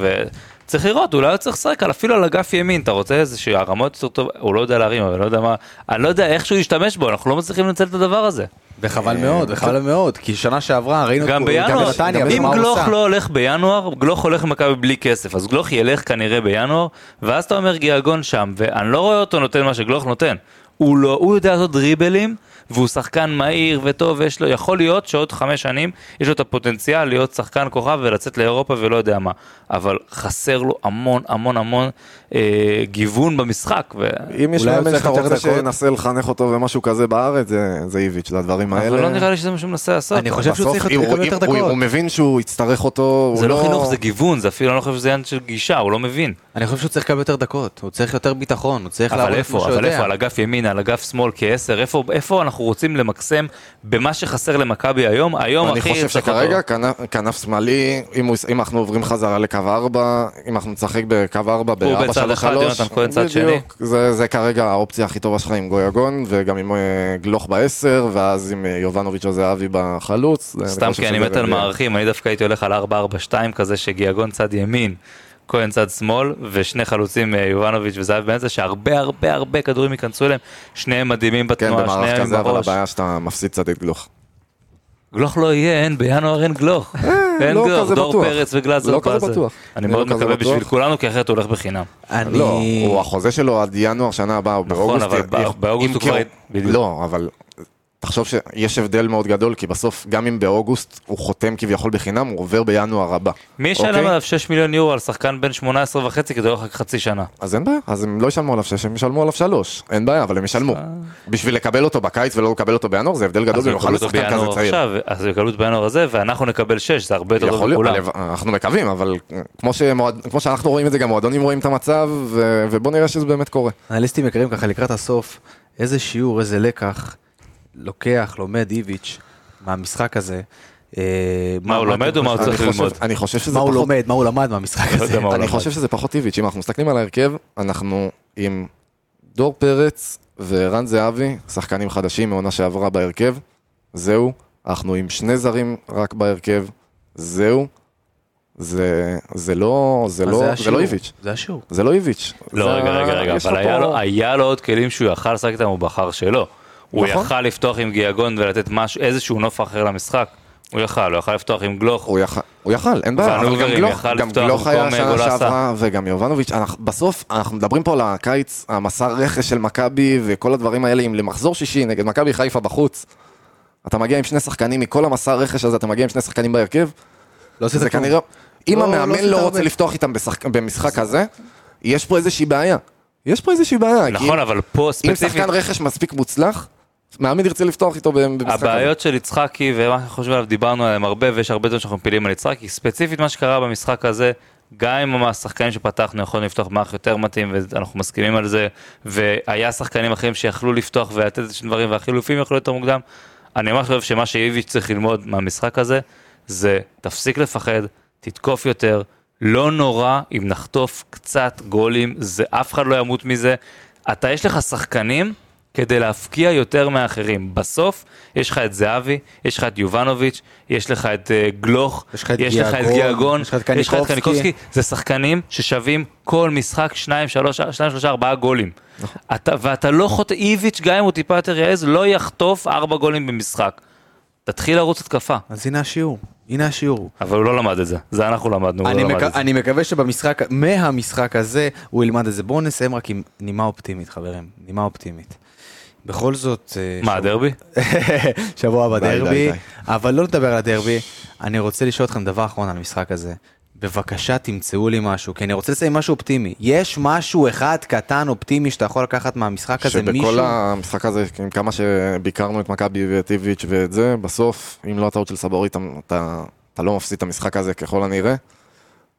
וצריך לראות, אולי הוא צריך לשחק על- אפילו על אגף ימין, אתה רוצה איזושהי הרמות יותר טוב, הוא לא יודע להרים, אבל לא יודע מה, אני לא יודע איך שהוא ישתמש בו, אנחנו לא מצליחים לנצל את הדבר הזה. וחבל מאוד, וחבל מאוד, כי שנה שעברה ראינו גם בינואר, אם גלוך. לא הולך בינואר, גלוך הולך למכבי בלי כסף, אז גלוך ילך כנראה בינואר, ואז אתה אומר גיאגון שם, ואני לא רואה אותו נותן מה שגלוך נותן. הוא לא, הוא יודע לעשות דריבלים, והוא שחקן מהיר וטוב, ויש לו, יכול להיות שעוד חמש שנים, יש לו את הפוטנציאל להיות שחקן כוכב ולצאת לאירופה ולא יודע מה. אבל חסר לו המון המון המון אה, גיוון במשחק. ו... אם יש הוא מאמן שאתה רוצה דקות? שינסה לחנך אותו ומשהו כזה בארץ, זה- זה איביץ', לדברים האלה. אבל לא נראה לי שזה מה שהוא מנסה לעשות. אני חושב שהוא צריך הוא- לקבל הוא- יותר הוא- דקות. הוא מבין שהוא יצטרך אותו, זה הוא לא חינוך, זה גיוון, זה אפילו, אני לא חושב שזה עניין של גישה, הוא לא מבין. אני חושב שהוא צריך לקבל יותר דקות, הוא צריך יותר ביטחון, הוא צריך אבל לעבוד כמו איפה, אבל. איפה, על אגף ימין, על אגף שמאל כעשר, איפה, איפה אנחנו רוצים למקסם במה שחסר למכבי היום, היום אני הכי חושב צריך שכרגע. כנף- כנף שמאלי, אם הוא- אם אנחנו עוברים חזרה לקו 4, אם אנחנו נשחק בקו 4 ב-4-3-3, בצד אחד, יונתן כהן צד שני. זה זה כרגע האופציה הכי טובה שלך עם גויגון, וגם עם אה, גלוך ב-10, ואז עם אה, יובנוביץ' או זהבי בחלוץ. סתם כי אני מת על. מערכים, אני דווקא הייתי הולך על 4-4-2 כזה שגיאגון צד ימין, כהן צד שמאל, ושני חלוצים אה, יובנוביץ' וזהבי באמצע, שהרבה הרבה הרבה כדורים ייכנסו אליהם, שניהם מדהימים כן, בתנועה, במערך שניהם עם כזה, אבל הראש. הבעיה שאתה מפסיד קצת את גלוך. גלוך לא יהיה, אין, בינואר אין גלוך. אין לא גלוך, דור בטוח. פרץ וגלאזר לא כזה באזר. בטוח. אני מאוד לא מקווה בשביל. כולנו, כי אחרת הוא הולך בחינם. אני... לא, הוא החוזה שלו עד ינואר שנה הבאה, הוא באוגוסט. אבל בא- אם- באוגוסט הוא כבר-. לא, אבל תחשוב שיש הבדל מאוד גדול, כי בסוף, גם אם באוגוסט הוא חותם כביכול בחינם, הוא עובר בינואר הבא. מי ישלם אוקיי? עליו 6 מיליון יורו על שחקן בן 18 וחצי כדי אחר כך חצי שנה? אז אין בעיה, אז הם לא ישלמו עליו שש, הם ישלמו עליו שלוש. אין בעיה, אבל הם ישלמו. בשביל לקבל אותו בקיץ ולא לקבל אותו בינואר, זה הבדל גדול במיוחד לשחקן כזה צעיר. עכשיו, אז הם יקבלו אותו בינואר הזה, ואנחנו נקבל 6, זה הרבה יותר טוב לכולם. אנחנו מקווים, אבל כמו שמועד- כמו שאנחנו רואים את זה, גם מועדונים רואים את המצב, ו- ובוא נראה שזה באמת קורה. אנליסטים יקרים ככה לקראת הסוף, איזה שיעור, איזה לקח לוקח, לומד איביץ' מהמשחק הזה. אה, מה הוא לומד או מה הוא צריך ללמוד? אני חושב שזה מה הוא פחות לומד, מה הוא למד מהמשחק לא הזה. אני. חושב שזה פחות איביץ', אם אנחנו מסתכלים על ההרכב, אנחנו עם דור פרץ ורן זהבי, שחקנים חדשים מעונה שעברה בהרכב, זהו, אנחנו עם שני זרים רק בהרכב, זהו, זה, זה לא, זה לא, זה השיעור, לא איביץ', זה השיעור. זה לא איביץ'. לא, זה- רגע, רגע, רגע, אבל היה לו עוד כלים שהוא יכל לשחק איתם, הוא בחר שלא. הוא נכון. יכל לפתוח עם גיאגון ולתת משהו, איזשהו נוף אחר למשחק. הוא יכל, הוא יכל לפתוח עם גלוך. הוא יכל, הוא יכל, אין בעיה, אבל גם גלוך, גם גלוך היה שנה. שעברה, וגם יובנוביץ', אנחנו- בסוף אנחנו מדברים פה על הקיץ, המסע רכש של מכבי וכל הדברים האלה, אם למחזור שישי נגד מכבי חיפה בחוץ, אתה מגיע עם שני שחקנים, מכל המסע רכש הזה אתה מגיע עם שני שחקנים בהרכב, לא עשית זה כלום. כנראה, אם לא- לא המאמן לא הרבה. רוצה לפתוח איתם בשחק- במשחק הזה, יש פה איזושהי בעיה. יש פה איזושהי בעיה. נכון, אם- אבל פה אם ספציפית, שחקן רכש מספיק מוצלח, מאמן ירצה לפתוח איתו במשחק הזה. הבעיות של יצחקי ומה שאנחנו חושבים עליו דיברנו עליהם הרבה ויש הרבה דברים שאנחנו מפילים על יצחקי ספציפית מה שקרה במשחק הזה גם עם השחקנים שפתחנו יכולנו לפתוח מערך יותר מתאים ואנחנו מסכימים על זה והיה שחקנים אחרים שיכלו לפתוח ולתת איזה שני דברים והחילופים יכלו יותר מוקדם. אני ממש חושב שמה שאיביץ' צריך ללמוד מהמשחק הזה זה תפסיק לפחד תתקוף יותר לא נורא אם נחטוף קצת גולים זה אף אחד לא ימות מזה אתה יש לך שחקנים כדי להפקיע יותר מאחרים. בסוף יש לך את זהבי, יש לך את יובנוביץ', יש לך את אה, גלוך, יש לך את יש לך את גיאגון, יש לך את קניקובסקי. זה שחקנים ששווים כל משחק שניים, שלוש, שניים, שלושה, ארבעה גולים. נכון. אתה, ואתה לא חוטא, איביץ', גם אם הוא טיפה יותר יעז, לא יחטוף ארבע גולים במשחק. תתחיל לרוץ התקפה. אז הנה השיעור, הנה השיעור. אבל הוא לא למד את זה, זה אנחנו למדנו, הוא אני, לא למד מק... את זה. אני מקווה שבמשחק, מהמשחק הזה, הוא ילמד את זה. בואו נסיים רק עם נימה אופטימית, חברים. נימה אופטימית. בכל זאת... אה, מה, הדרבי? [laughs] שבוע הבא די, די, דרבי, די. אבל לא נדבר על הדרבי. אני רוצה לשאול אתכם דבר אחרון על המשחק הזה. בבקשה תמצאו לי משהו, כי אני רוצה לסיים משהו אופטימי. יש משהו אחד קטן אופטימי שאתה יכול לקחת מהמשחק הזה, שבכל מישהו? המשחק הזה, עם כמה שביקרנו את מכבי ואת איביץ' ואת זה, בסוף, אם לא הטעות של סבורי, אתה, אתה, אתה לא מפסיד את המשחק הזה ככל הנראה.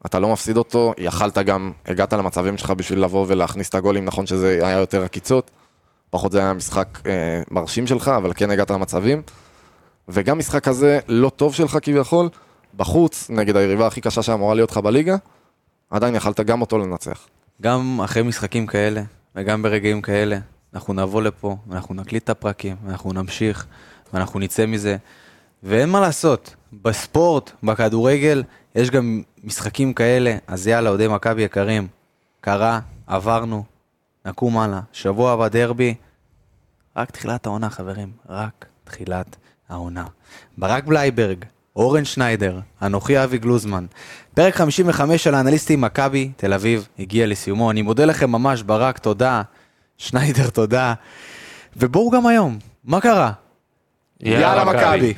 אתה לא מפסיד אותו, יכלת גם, הגעת למצבים שלך בשביל לבוא ולהכניס את הגולים, נכון שזה היה יותר עקיצות, פחות זה היה משחק אה, מרשים שלך, אבל כן הגעת למצבים. וגם משחק כזה לא טוב שלך כביכול, בחוץ, נגד היריבה הכי קשה שאמורה להיות לך בליגה, עדיין יכלת גם אותו לנצח. גם אחרי משחקים כאלה, וגם ברגעים כאלה, אנחנו נבוא לפה, ואנחנו נקליט את הפרקים, ואנחנו נמשיך, ואנחנו נצא מזה. ואין מה לעשות, בספורט, בכדורגל, יש גם משחקים כאלה, אז יאללה, אוהדי מכבי יקרים, קרה, עברנו, נקום הלאה. שבוע הבא דרבי, רק תחילת העונה, חברים, רק תחילת העונה. ברק בלייברג, אורן שניידר, אנוכי אבי גלוזמן. פרק 55 של האנליסטים מכבי תל אביב הגיע לסיומו. אני מודה לכם ממש, ברק, תודה. שניידר, תודה. ובואו גם היום, מה קרה? יאללה, מכבי. מכבי.